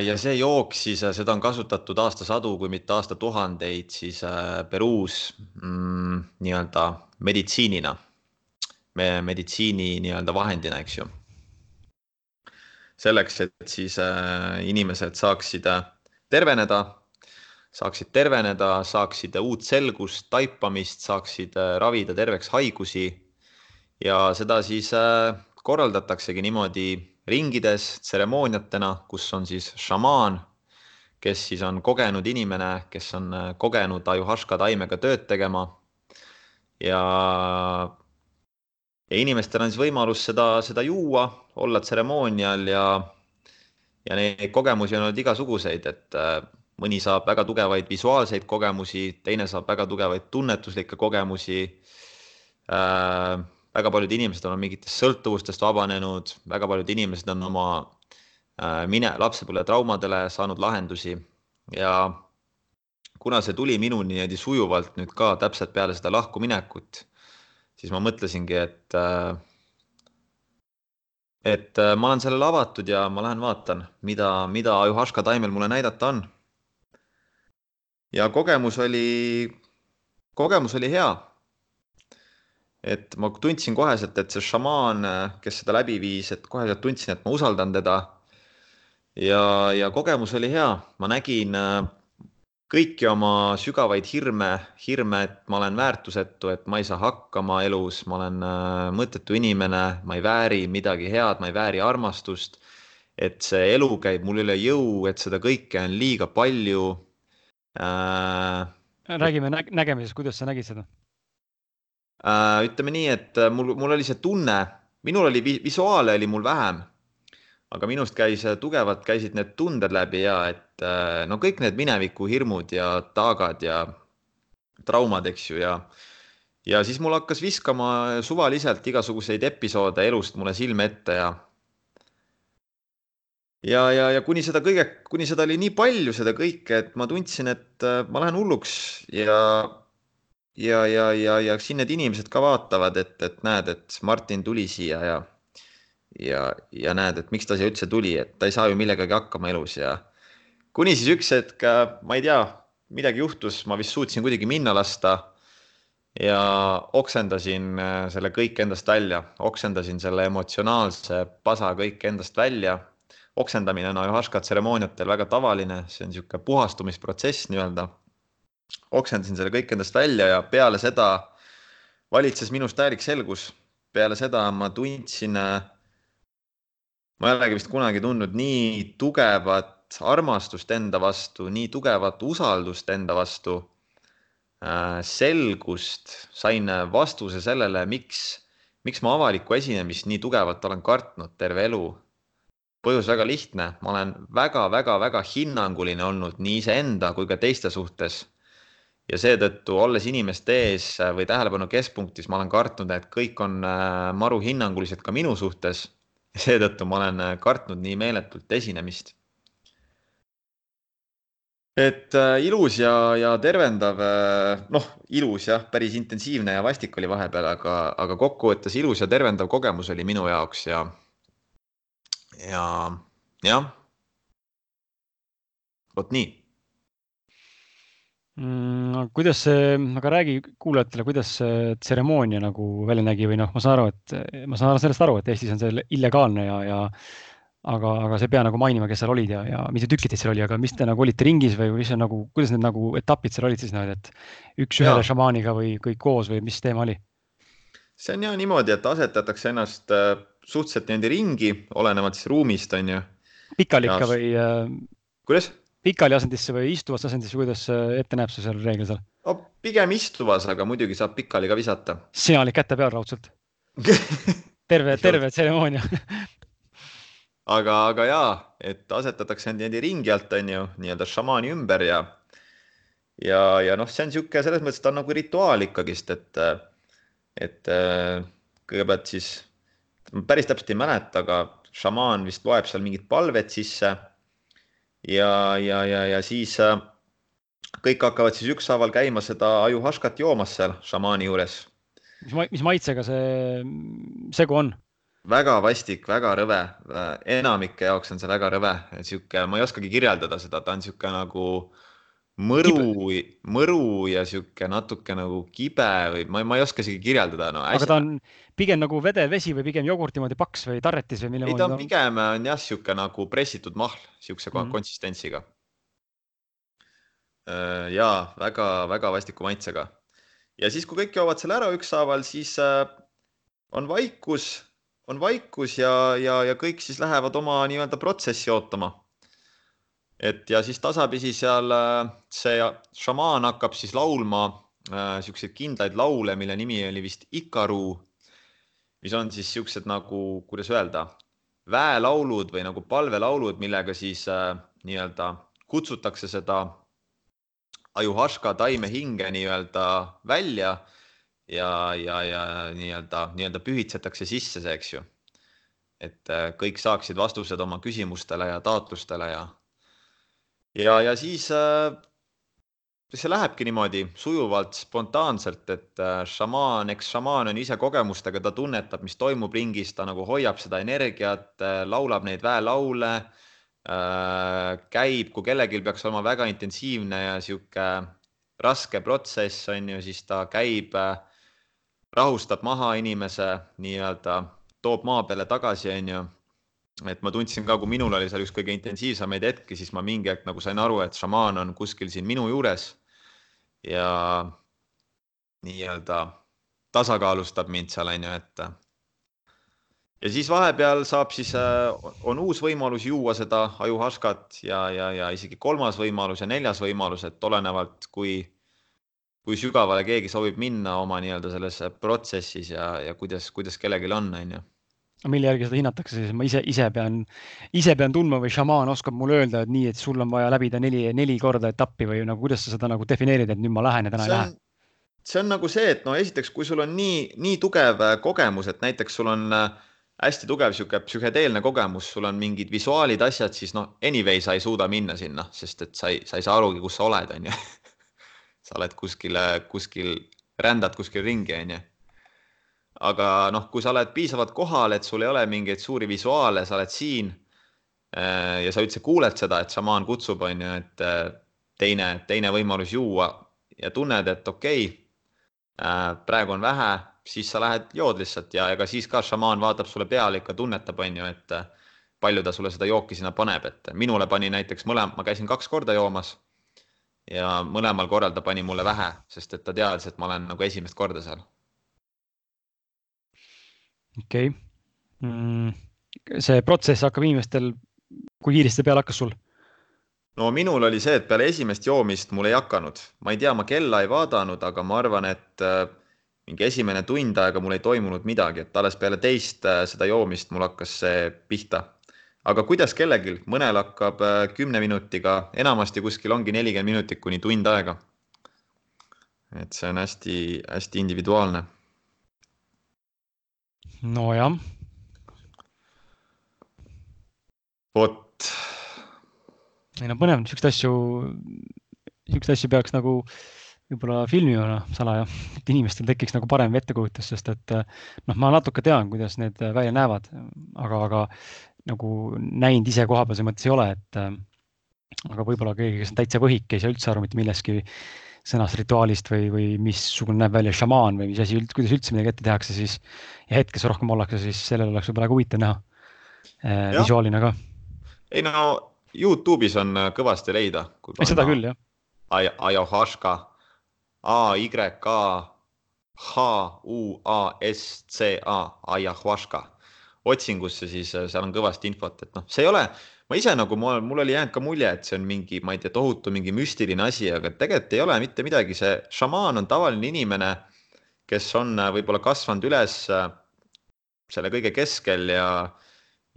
[SPEAKER 1] ja see jook siis, äh, seda on kasutatud aastasadu, kui mitte aastatuhandeid siis äh, Peruus mm, nii-öelda meditsiinina me, meditsiini nii-öelda vahendina, eks ju. selleks, et siis äh, inimesed saaksid äh, terveneda, saaksid terveneda, saaksid uut selgust, taipamist, saaksid äh, ravida terveks haigusi. ja seda siis äh, korraldataksegi niimoodi ringides tseremooniatena, kus on siis šamaan, kes siis on kogenud inimene, kes on äh, kogenud ajuhaška taimega tööd tegema. ja, ja inimestel on siis võimalus seda, seda juua, olla tseremoonial ja, ja neid kogemusi on olnud igasuguseid, et mõni saab väga tugevaid visuaalseid kogemusi, teine saab väga tugevaid tunnetuslikke kogemusi äh, väga paljud inimesed on mingitest sõltuvustest vabanenud, väga paljud inimesed on oma äh, mine, lapsepõlve traumadele saanud lahendusi ja kuna see tuli minuni niimoodi sujuvalt nüüd ka täpselt peale seda lahkuminekut, siis ma mõtlesingi, et äh, et äh, ma olen sellele avatud ja ma lähen vaatan, mida, mida Ajuhaška taimel mulle näidata on. Ja kogemus oli, kogemus oli hea et ma tundsin koheselt, et see šamaan, kes seda läbi viis, et koheselt tundsin, et ma usaldan teda. ja, ja kogemus oli hea, ma nägin äh, kõiki oma sügavaid hirme, hirme, et ma olen väärtusetu, et ma ei saa hakkama elus, ma olen äh, mõttetu inimene, ma ei vääri midagi head, ma ei vääri armastust. et see elu käib mul üle jõu, et seda kõike on liiga palju
[SPEAKER 2] äh,. räägime nägemisest, kuidas sa nägid seda?
[SPEAKER 1] Äh, ütleme nii, et äh, mul, mul oli see tunne, minul oli visuaale oli mul vähem, aga minust käis äh, tugevalt käisid need tunded läbi ja et no kõik need mineviku hirmud ja taagad ja traumad, eks ju, ja ja siis mul hakkas viskama suvaliselt igasuguseid episoode elust mulle silme ette ja ja, ja, ja kuni seda kõige, kuni seda oli nii palju, seda kõike, et ma tundsin, et ma lähen hulluks ja ja, ja, ja, ja siin need inimesed ka vaatavad, et, et näed, et Martin tuli siia ja, ja, ja näed, et miks ta siia üldse tuli, et ta ei saa ju millegagi hakkama elus ja kuni siis üks hetk, ma ei tea, midagi juhtus, ma vist suutsin kuidagi minna lasta ja oksendasin äh, selle kõik endast välja, oksendasin selle emotsionaalse pasa kõik endast välja. Oksendamine on ajuhaška tseremooniatel väga tavaline, see on niisugune puhastumisprotsess nii-öelda. Oksendasin selle kõik endast välja ja peale seda valitses minus täielik selgus. peale seda ma tundsin, ma ei olegi vist kunagi tundnud nii tugevat armastust enda vastu, nii tugevat usaldust enda vastu, selgust, sain vastuse sellele, miks, miks ma avalikku esinemist nii tugevalt olen kartnud terve elu põhjus väga lihtne, ma olen väga-väga-väga hinnanguline olnud nii iseenda kui ka teiste suhtes ja seetõttu, olles inimeste ees äh, või tähelepanu keskpunktis, ma olen kartnud, et kõik on äh, maru hinnangulised ka minu suhtes. seetõttu ma olen äh, kartnud nii meeletult esinemist. et äh, ilus ja, ja tervendav, noh, ilus jah, päris intensiivne ja vastik oli vahepeal, aga, aga kokkuvõttes ilus ja tervendav kogemus oli minu jaoks ja, ja jah. vot nii
[SPEAKER 2] mm,. kuidas see, aga räägi kuulajatele, kuidas see tseremoonia nagu välja nägi või noh, ma saan aru, et ma saan sellest aru, et Eestis on see illegaalne ja, ja aga, aga sa ei pea nagu mainima, kes seal olid ja, ja mitu tükki teid seal oli, aga mis te nagu olite ringis või mis on nagu, kuidas need nagu etapid seal olid siis niimoodi, et üks ühele šamaaniga või kõik koos või mis teema oli?
[SPEAKER 1] see on ja niimoodi, et asetatakse ennast äh, suhteliselt niimoodi ringi, olenevalt siis ruumist on ju.
[SPEAKER 2] pikali ikka või äh...?
[SPEAKER 1] kuidas?
[SPEAKER 2] pikali asendisse või istuvas asendisse, kuidas ette näeb see seal reegel seal?
[SPEAKER 1] no pigem istuvas, aga muidugi saab pikali ka visata.
[SPEAKER 2] sina olid käte peal raudselt terve, terve tseremoonia
[SPEAKER 1] aga, aga jaa, et asetatakse niimoodi ringi alt, on ju, nii-öelda šamaani ümber ja ja, ja noh, see on niisugune selles mõttes, ta on nagu rituaal ikkagist, et, et kõigepealt siis päris täpselt ei mäleta, aga šamaan vist loeb seal mingid palved sisse. ja, ja, ja, ja siis äh, kõik hakkavad siis ükshaaval käima seda ajuhaškat joomas seal šamaani juures.
[SPEAKER 2] mis, mis maitsega see segu on?
[SPEAKER 1] väga vastik, väga rõve, enamike jaoks on see väga rõve, sihuke, ma ei oskagi kirjeldada seda, ta on sihuke nagu mõru, mõru ja sihuke natuke nagu kibe või ma, ma ei oska isegi kirjeldada no,.
[SPEAKER 2] aga ta on pigem nagu vedev vesi või pigem jogurti moodi paks või tarretis või mille
[SPEAKER 1] ei, ta on pigem on jah, sihuke nagu pressitud mahl, sihukese mm -hmm. konsistentsiga. Äh, ja väga-väga vastiku maitsega. ja siis, kui kõik joovad selle ära ükshaaval, siis äh, on vaikus on vaikus ja, ja, ja kõik siis lähevad oma nii-öelda protsessi ootama. Et ja siis tasapisi seal äh, see šamaan hakkab siis laulma äh, siukseid kindlaid laule, mille nimi oli vist Ikaru, mis on siis siuksed nagu, kuidas öelda, väelaulud või nagu palvelaulud, millega siis äh, nii-öelda kutsutakse seda ajuhaška taime hinge nii-öelda välja ja, ja, ja nii-öelda, nii-öelda pühitsetakse sisse see, eks ju. et äh, kõik saaksid vastused oma küsimustele ja taotlustele ja, ja, ja siis äh, see lähebki niimoodi sujuvalt, spontaanselt, et äh, šamaan, eks šamaan on ise kogemustega, ta tunnetab, mis toimub ringis, ta nagu hoiab seda energiat, laulab neid väelaule, käib, kui kellelgi peaks olema väga intensiivne ja sihuke raske protsess on ju, siis ta käib äh, rahustab maha inimese nii-öelda, toob maa peale tagasi, onju. Et ma tundsin ka, kui minul oli seal üks kõige intensiivsemaid hetki, siis ma mingi hetk nagu sain aru, et šamaan on kuskil siin minu juures ja nii-öelda tasakaalustab mind seal onju, et ja siis vahepeal saab siis, on uus võimalus juua seda ajuhaskat ja, ja, ja isegi kolmas võimalus ja neljas võimalus, et olenevalt, kui kui sügavale keegi soovib minna oma nii-öelda selles protsessis ja, ja kuidas, kuidas kellelgi on, on ju
[SPEAKER 2] mille järgi seda hinnatakse siis, ma ise, ise pean, ise pean tundma või šamaan oskab mulle öelda, et nii, et sul on vaja läbida neli, neli korda etappi või nagu kuidas sa seda nagu defineerid, et nüüd ma lähen ja täna ei lähe?
[SPEAKER 1] see on nagu see, et no esiteks, kui sul on nii, nii tugev äh, kogemus, et näiteks sul on äh, hästi tugev sihuke psühhedeelne kogemus, sul on mingid visuaalid, asjad, siis noh, anyway sa ei suuda minna sinna, sest et sa ei, sa ei saa arugi, kus sa oled, on ju sa oled kuskile, kuskil, rändad kuskil ringi, onju. Aga noh, kui sa oled piisavalt kohal, et sul ei ole mingeid suuri visuaale, sa oled siin äh, ja sa üldse kuuled seda, et šamaan kutsub, onju, et äh, teine, teine võimalus juua ja tunned, et okei okay,, äh, praegu on vähe, siis sa lähed jood lihtsalt ja ega siis ka šamaan vaatab sulle peale, ikka tunnetab, onju, et palju ta sulle seda jooki sinna paneb, et minule pani näiteks mõlema, ma käisin kaks korda joomas ja mõlemal korral ta pani mulle vähe, sest et ta teadis, et ma olen nagu esimest korda seal.
[SPEAKER 2] Okei okay. mm,. see protsess hakkab inimestel, kui kiiresti peale hakkas sul?
[SPEAKER 1] no minul oli see, et peale esimest joomist mul ei hakanud, ma ei tea, ma kella ei vaadanud, aga ma arvan, et äh, mingi esimene tund aega mul ei toimunud midagi, et alles peale teist äh, seda joomist mul hakkas see pihta aga kuidas kellelgi, mõnel hakkab äh, kümne minutiga, enamasti kuskil ongi nelikümmend minutit kuni tund aega. et see on hästi-hästi individuaalne.
[SPEAKER 2] Nojah.
[SPEAKER 1] vot.
[SPEAKER 2] ei no põnev, niisuguseid asju, niisuguseid asju peaks nagu võib-olla filmima salaja, et inimestel tekiks nagu parem ettekujutus, sest et noh, ma natuke tean, kuidas need välja näevad, aga, aga nagu näinud ise koha peal selles mõttes ei ole, et äh, aga võib-olla keegi, kes on täitsa võhik, ei saa üldse aru mitte millestki sõnast rituaalist või, või missugune näeb välja šamaan või mis asi üldse, kuidas üldse midagi ette tehakse, siis ja hetkes rohkem ollakse, siis sellel oleks võib-olla väga huvitav näha äh, visuaalina ka.
[SPEAKER 1] ei no Youtube'is on äh, kõvasti leida.
[SPEAKER 2] seda küll, jah.
[SPEAKER 1] Ayahuasca, A Y K H U A S C A, Ayahuasca otsingusse, siis äh, seal on kõvasti infot, et noh, see ei ole, ma ise nagu mul, mul oli jäänud ka mulje, et see on mingi, ma ei tea, tohutu mingi müstiline asi, aga tegelikult ei ole mitte midagi, see šamaan on tavaline inimene, kes on äh, võib-olla kasvanud üles äh, selle kõige keskel ja,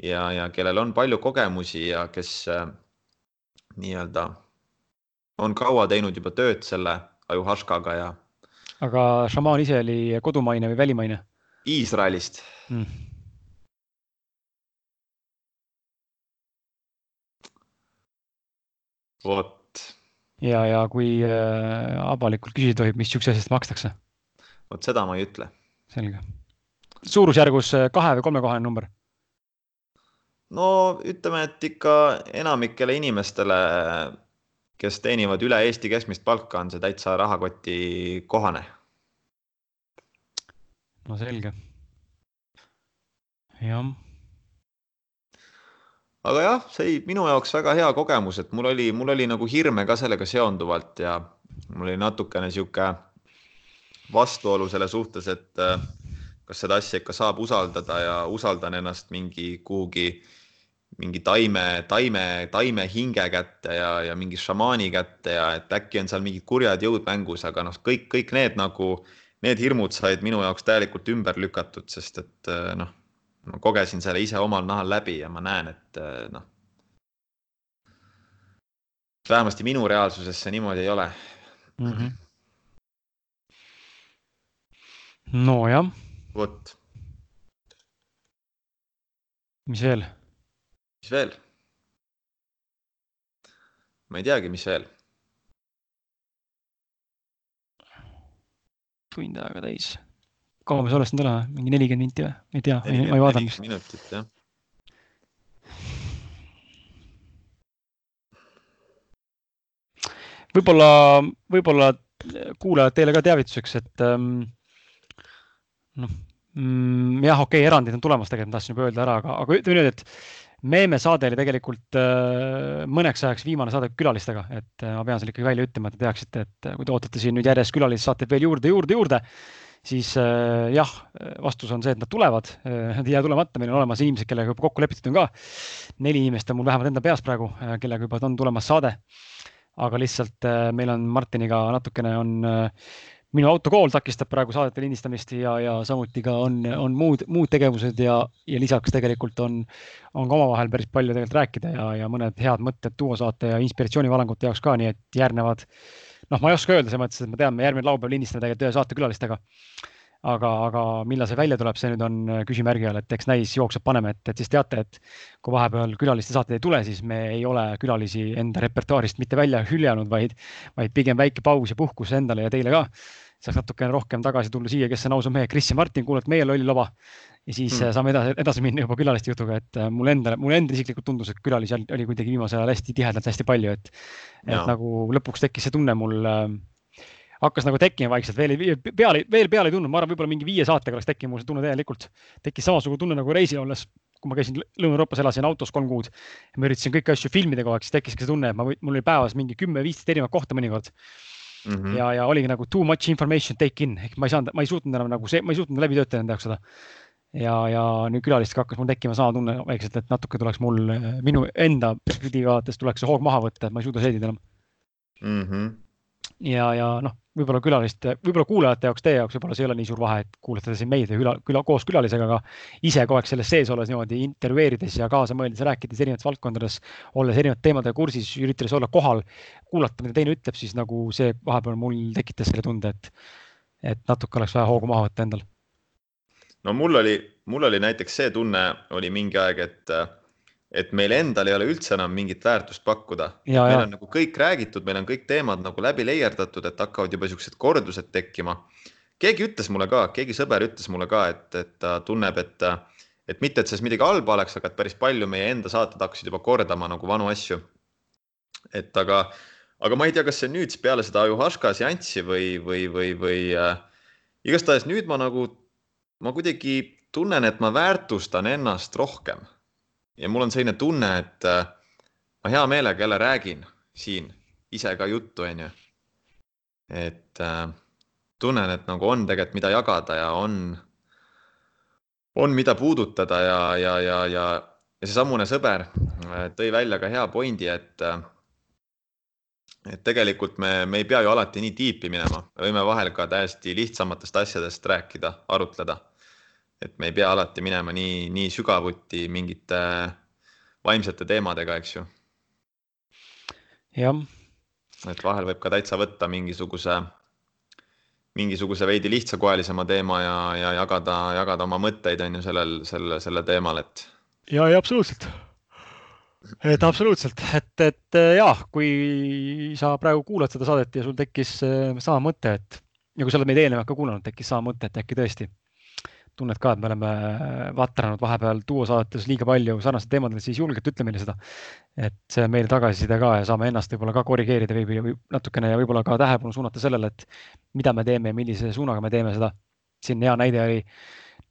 [SPEAKER 1] ja, ja kellel on palju kogemusi ja kes nii-öelda on kaua teinud juba tööd selle ajuhaškaga ja.
[SPEAKER 2] aga šamaan ise oli kodumaine või välimaine?
[SPEAKER 1] Iisraelist
[SPEAKER 2] mm
[SPEAKER 1] vot,
[SPEAKER 2] ja, ja kui äh, avalikult küsida tohib, mis siukse asja eest makstakse,
[SPEAKER 1] vot seda ma ei ütle
[SPEAKER 2] selge. suurusjärgus äh, kahe või kolmekohane number,
[SPEAKER 1] no ütleme, et ikka enamikele inimestele, kes teenivad üle Eesti keskmist palka, on see täitsa rahakoti kohane.
[SPEAKER 2] no selge. jah,
[SPEAKER 1] aga jah, see oli minu jaoks väga hea kogemus, et mul oli, mul oli nagu hirme ka sellega seonduvalt ja mul oli natukene sihuke vastuolu selle suhtes, et äh, kas seda asja ikka saab usaldada ja usaldan ennast mingi kuhugi mingi taime, taime, taime hinge kätte ja, ja mingi šamaani kätte ja et äkki on seal mingid kurjad jõud mängus, aga noh, kõik, kõik need nagu, need hirmud said minu jaoks täielikult ümber lükatud, sest et äh, noh, ma kogesin selle ise omal nahal läbi ja ma näen, et äh, noh, vähemasti minu reaalsuses see niimoodi ei ole.
[SPEAKER 2] mm. -hmm. nojah,
[SPEAKER 1] vot,
[SPEAKER 2] mis veel?
[SPEAKER 1] mis veel? ma ei teagi, mis veel.
[SPEAKER 2] tund aega täis. Kaua me salvestanud oleme, mingi nelikümmend minti või? ei tea, ma ei vaadanud.
[SPEAKER 1] minutit jah.
[SPEAKER 2] võib-olla, võib-olla kuulajad teile ka teavituseks, et ähm, noh mm,, jah, okei okay,, erandid on tulemas, tegelikult ma tahtsin juba öelda ära, aga, aga ütleme nüüd, et Meeme saade oli tegelikult äh, mõneks ajaks viimane saade külalistega, et äh, ma pean selle ikkagi välja ütlema, et te teaksite, et äh, kui te ootate siin nüüd järjest külalissaateid veel juurde, juurde, juurde, siis äh, jah, vastus on see, et nad tulevad äh,, nad ei jää tulemata, meil on olemas inimesed, kellega juba kokku lepitud on ka. neli inimest on mul vähemalt enda peas praegu, kellega juba on tulemas saade aga lihtsalt äh, meil on Martiniga natukene on äh, minu autokool takistab praegu saadete lindistamist ja, ja samuti ka on, on muud, muud tegevused ja, ja lisaks tegelikult on, on ka omavahel päris palju tegelikult rääkida ja, ja mõned head mõtted tuua saate ja inspiratsioonivalangute jaoks ka, nii et järgnevad. noh, ma ei oska öelda selles mõttes, et ma tean, me järgmine laupäev lindistame tegelikult ühe saate külalistega. aga, aga millal see välja tuleb, see nüüd on äh, küsimärgi all, et eks näis jooksvalt paneme, et, et siis teate, et kui vahepeal külaliste saated ei tule, siis me ei ole külalisi enda repertuaarist mitte välja hüljanud, vaid, vaid pigem väike paus ja puhkus endale ja teile ka saaks natukene rohkem tagasi tulla siia, kes on ausad mehed, Kris ja Martin, kuulake meie lolli loba. Ja siis
[SPEAKER 1] Mm.
[SPEAKER 2] saame edasi, edasi minna juba külaliste jutuga, et äh, mulle endale, mulle endale isiklikult tundus, et külalisi oli- kuidagi viimasel ajal hästi tihedalt, hästi palju, et, et
[SPEAKER 1] Jaa.
[SPEAKER 2] nagu lõpuks tekkis see tunne mul äh, hakkas nagu tekkima vaikselt, veel ei, peale, veel peale ei tundnud, ma arvan, võib-olla mingi viie saatega oleks tekkinud mul see tunne täielikult. tekkis samasugune tunne nagu reisil olles, kui ma käisin Lõuna-Euroopas, elasin autos kolm kuud. ma üritasin kõiki asju filmida kogu aeg, siis tekkiski see tunne, et ma, mul oli päevas mingi kümme-viisteist erinevat kohta mõnikord
[SPEAKER 1] Mm -hmm.
[SPEAKER 2] ja, ja oligi nagu too much information take in ehk ma ei saanud, ma ei suutnud enam nagu see, ma ei suutnud läbi töötada enda jaoks seda. ja, ja nüüd külalistega hakkas mul tekkima sama tunne vaikselt, et natuke tuleks mul, minu enda perspektiivi vaadates tuleks see hoog maha võtta, et ma ei suuda seedida enam.
[SPEAKER 1] Mm -hmm.
[SPEAKER 2] ja, ja noh, võib-olla külaliste, võib-olla kuulajate jaoks, teie jaoks võib-olla see ei ole nii suur vahe, et kuulate siin meid või küla, küla koos külalisega, aga ise kogu aeg selles sees olles niimoodi intervjueerides ja kaasa mõeldes ja rääkides erinevates valdkondades, olles erinevate teemadega kursis, üritades olla kohal, kuulata, mida teine ütleb, siis nagu see vahepeal mul tekitas selle tunde, et, et natuke oleks vaja hoogu maha võtta endal.
[SPEAKER 1] No mul oli, mul oli näiteks see tunne oli mingi aeg, et, et meil endal ei ole üldse enam mingit väärtust pakkuda. meil
[SPEAKER 2] ja
[SPEAKER 1] on nagu kõik räägitud, meil on kõik teemad nagu läbi leierdatud, et hakkavad juba siuksed kordused tekkima. keegi ütles mulle ka, keegi sõber ütles mulle ka, et, et ta tunneb, et, et mitte, et selles midagi halba oleks, aga et päris palju meie enda saated hakkasid juba kordama nagu vanu asju. et aga, aga ma ei tea, kas see nüüd peale seda ajuhaška seanssi või, või, või, või äh, igastahes nüüd ma nagu, ma kuidagi tunnen, et ma väärtustan ennast rohkem ja mul on selline tunne, et äh, ma hea meelega jälle räägin siin ise ka juttu, onju. et äh, tunnen, et nagu on tegelikult, mida jagada ja on, on, mida puudutada ja, ja, ja, ja, ja seesamune sõber äh, tõi välja ka hea pointi, et äh, et tegelikult me, me ei pea ju alati nii tiipi minema, me võime vahel ka täiesti lihtsamatest asjadest rääkida, arutleda. Et me ei pea alati minema nii, nii sügavuti mingite vaimsete teemadega, eks ju.
[SPEAKER 2] jah,
[SPEAKER 1] et vahel võib ka täitsa võtta mingisuguse, mingisuguse veidi lihtsakoelisema teema ja, ja jagada, jagada oma mõtteid on ju sellel, selle, selle teemal, et
[SPEAKER 2] ja, ja absoluutselt. et absoluutselt, et, et ja kui sa praegu kuulad seda saadet ja sul tekkis äh, sama mõte, et ja kui sa oled meid eelnevalt ka kuulanud, tekkis sama mõte, et äkki tõesti tunned ka, et me oleme vatranud vahepeal duosaadetes liiga palju sarnastel teemadel, siis julgelt ütle meile seda. et see on meile tagasiside ka ja saame ennast võib-olla ka korrigeerida või, natukene ja võib-olla ka tähelepanu suunata sellele, et mida me teeme ja millise suunaga me teeme seda. siin hea näide oli,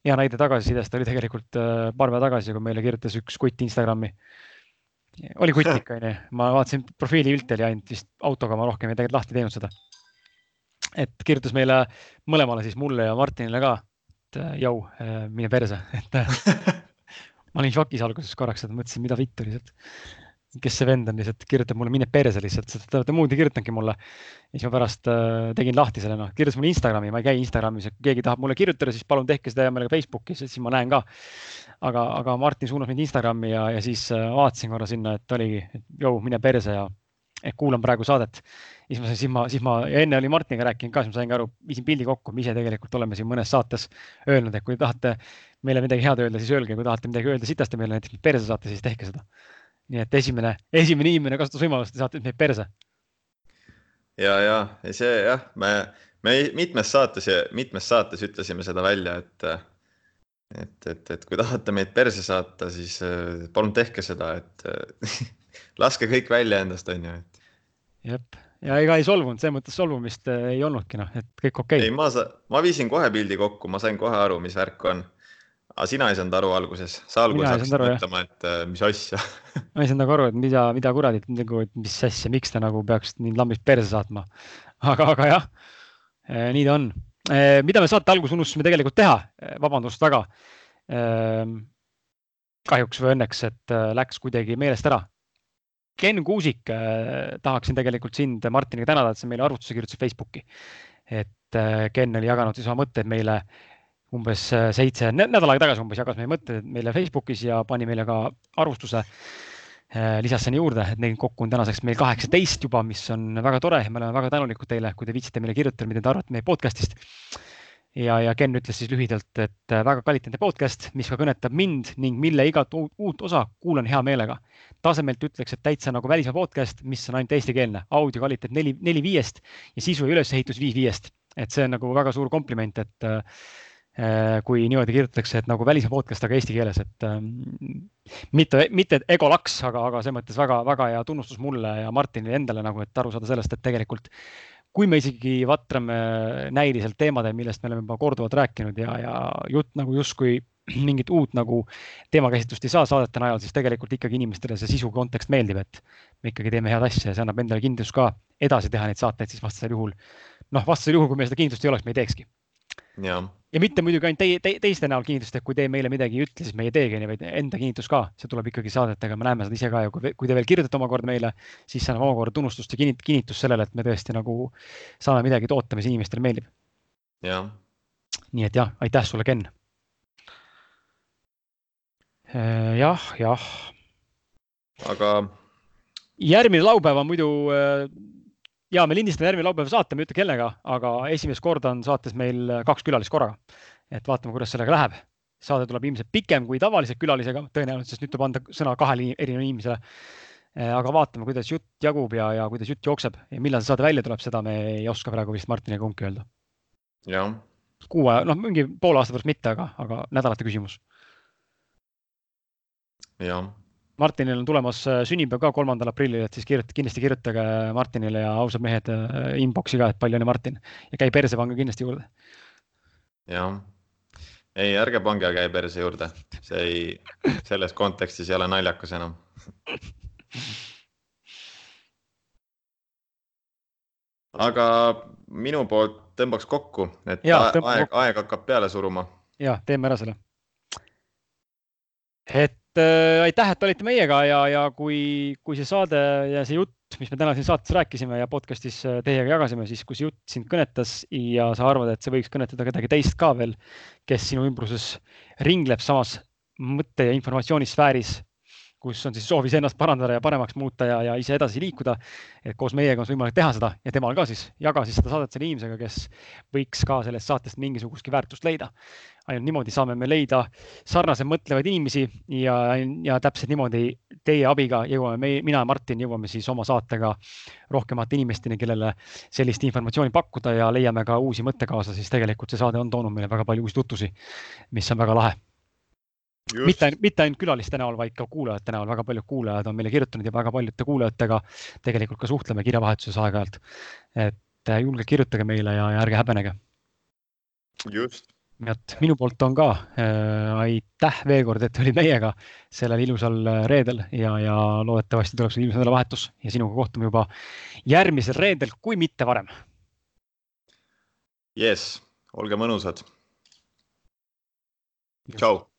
[SPEAKER 2] hea näide tagasisidest oli tegelikult äh, paar päeva tagasi, kui meile kirjutas üks kutt Instagrami. oli kutt ikka onju, ma vaatasin profiilipilte oli ainult vist autoga, ma rohkem ei tegelikult lahti teinud seda. et kirjutas meile mõlemale siis mulle ja Martinile ka et äh, jõu, äh, mine perse, et äh, ma olin šokis alguses korraks, et mõtlesin, mida vittu lihtsalt. kes see vend on lihtsalt, kirjutab mulle mine perse lihtsalt, sest te olete muud ei kirjutanudki mulle. ja siis ma pärast äh, tegin lahti selle, noh, kirjutas mulle Instagrami, ma ei käi Instagramis, kui keegi tahab mulle kirjutada, siis palun tehke seda hea meelega Facebookis, siis ma näen ka. aga, aga Martin suunas mind Instagrami ja, ja siis äh, vaatasin korra sinna, et oligi, et jõu, mine perse ja et kuulan praegu saadet siis ma sain, siis ma, siis ma ja enne oli Martiniga rääkinud ka, siis ma sain ka aru, viisin pildi kokku, me ise tegelikult oleme siin mõnes saates öelnud, et kui tahate meile midagi head öelda, siis öelge, kui tahate midagi öelda sitasti meile näiteks perse saate, siis tehke seda. nii et esimene, esimene inimene kasutas võimalust ja saatis meid perse.
[SPEAKER 1] ja, ja see jah, me, me mitmes saates ja mitmes saates ütlesime seda välja, et et, et, et kui tahate meid perse saata, siis äh, palun tehke seda, et laske kõik välja endast, onju.
[SPEAKER 2] Jep ja ega ei solvunud, selles mõttes solvumist äh, ei olnudki, noh, et kõik okei
[SPEAKER 1] okay.. ei, ma, ma viisin kohe pildi kokku, ma sain kohe aru, mis värk on. aga sina ei saanud aru alguses, sa alguses hakkasid mõtlema, et äh, mis asja
[SPEAKER 2] ma ei saanud nagu aru, et mida, mida kuradit, nagu, et mis asja, miks ta nagu peaks mind lambist perse saatma. aga, aga jah, äh, nii ta on. mida me saate alguses unustasime tegelikult teha, vabandust väga. kahjuks või õnneks, et läks kuidagi meelest ära Ken Kuusik äh,, tahaksin tegelikult sind, Martiniga tänada, et sa meile arvutuse kirjutasid Facebooki. et äh, Ken oli jaganud siis oma mõtteid meile umbes äh, seitse nädal aega tagasi umbes jagas meie mõtted meile Facebookis ja pani meile ka arvustuse lisas sinna juurde, et neid kokku on tänaseks meil kaheksateist juba, mis on väga tore ja me oleme väga tänulikud teile, kui te viitsite meile kirjutada, mida te arvate meie podcast'ist ja, ja Ken ütles siis lühidalt, et äh, väga kvaliteetne podcast, mis ka kõnetab mind ning mille igat uut, osa kuulan hea meelega. tasemelt ütleks, et täitsa nagu välismaa podcast, mis on ainult eestikeelne, audio kvaliteet neli, neli viiest ja sisu ja ülesehitus viis viiest. et see on nagu väga suur kompliment, et äh, äh kui niimoodi kirjutatakse, et nagu välismaa podcast, aga eesti keeles, et äh, mitte, mitte ego laks, aga, aga selles mõttes väga-väga hea tunnustus mulle ja Martinile endale nagu, et aru saada sellest, et tegelikult kui me isegi vatrame näiliselt teemadel, millest me oleme juba korduvalt rääkinud ja, ja jutt nagu justkui mingit uut nagu teemakäsitlust ei saa saadete najal, siis tegelikult ikkagi inimestele see sisu kontekst meeldib, et me ikkagi teeme head asja ja see annab endale kindlust ka edasi teha neid saateid, siis vastasel juhul, noh, vastasel juhul, kui meil seda kindlust ei oleks, me ei teekski ja mitte muidugi ainult teie te,, teiste näol kinnitust, et kui te meile midagi ei ütle, siis me ei teegi, vaid enda kinnitus ka, see tuleb ikkagi saadetega, me näeme seda ise ka ja kui, kui te veel kirjutate omakorda meile, siis see annab omakorda tunnustust ja kinnit, kinnitust sellele, et me tõesti nagu saame midagi toota, mis inimestele meeldib.
[SPEAKER 1] jah.
[SPEAKER 2] nii et jah, aitäh sulle, Ken. Äh, jah, jah.
[SPEAKER 1] aga.
[SPEAKER 2] järgmine laupäev on muidu äh, ja me lindistame järgmine laupäev saate, ma ei ütle kellega, aga esimest korda on saates meil kaks külalist korraga. et vaatame, kuidas sellega läheb. saade tuleb ilmselt pikem kui tavalise külalisega, tõenäoliselt, sest nüüd tuleb anda sõna kahele erinevale inimesele. Eh, aga vaatame, kuidas jutt jagub ja, ja kuidas jutt jookseb ja millal see saade välja tuleb, seda me ei oska praegu vist Martiniga kumbki öelda.
[SPEAKER 1] jah.
[SPEAKER 2] kuu aja, noh, mingi poole aasta pärast mitte, aga, aga nädalate küsimus.
[SPEAKER 1] jah
[SPEAKER 2] Martinil on tulemas äh, sünnipäev ka kolmandal aprillil, et siis kirjutage, kindlasti kirjutage Martinile ja ausad mehed äh, inbox'i ka, et palju õnne, Martin ja käi perse, pange kindlasti juurde.
[SPEAKER 1] jah, ei, ärge pange käi perse juurde, see ei, selles kontekstis ei ole naljakas enam aga minu poolt tõmbaks kokku, et ja, aeg, aeg hakkab peale suruma.
[SPEAKER 2] ja teeme ära selle. et äh, aitäh, et olite meiega ja, ja kui, kui see saade ja see jutt, mis me täna siin saates rääkisime ja podcast'is äh, teiega jagasime, siis kui see jutt sind kõnetas ja sa arvad, et see võiks kõnetada kedagi teist ka veel, kes sinu ümbruses ringleb samas mõtte ja informatsioonisfääris kus on siis soov iseennast parandada ja paremaks muuta ja, ja ise edasi liikuda. et koos meiega on võimalik teha seda ja temal ka siis, jaga siis seda saadet selle inimesega, kes võiks ka sellest saatest mingisugustki väärtust leida. ainult niimoodi saame me leida sarnaselt mõtlevaid inimesi ja, ja täpselt niimoodi teie abiga jõuame meie, mina ja Martin jõuame siis oma saatega rohkemate inimesteni, kellele sellist informatsiooni pakkuda ja leiame ka uusi mõttekaaslasi, siis tegelikult see saade on toonud meile väga palju uusi tutvusi, mis on väga lahe mitte, mitte ainult külaliste näol, vaid ka kuulajate näol, väga paljud kuulajad on meile kirjutanud ja väga paljude kuulajatega tegelikult ka suhtleme kirjavahetuses aeg-ajalt. et äh, julgelt kirjutage meile ja, ja ärge häbenege.
[SPEAKER 1] just.
[SPEAKER 2] et minu poolt on ka äh, aitäh veel kord, et olid meiega sellel ilusal äh, reedel ja, ja loodetavasti tuleb sul ilus nädalavahetus ja sinuga kohtume juba järgmisel reedel, kui mitte varem.
[SPEAKER 1] jess, olge mõnusad. tšau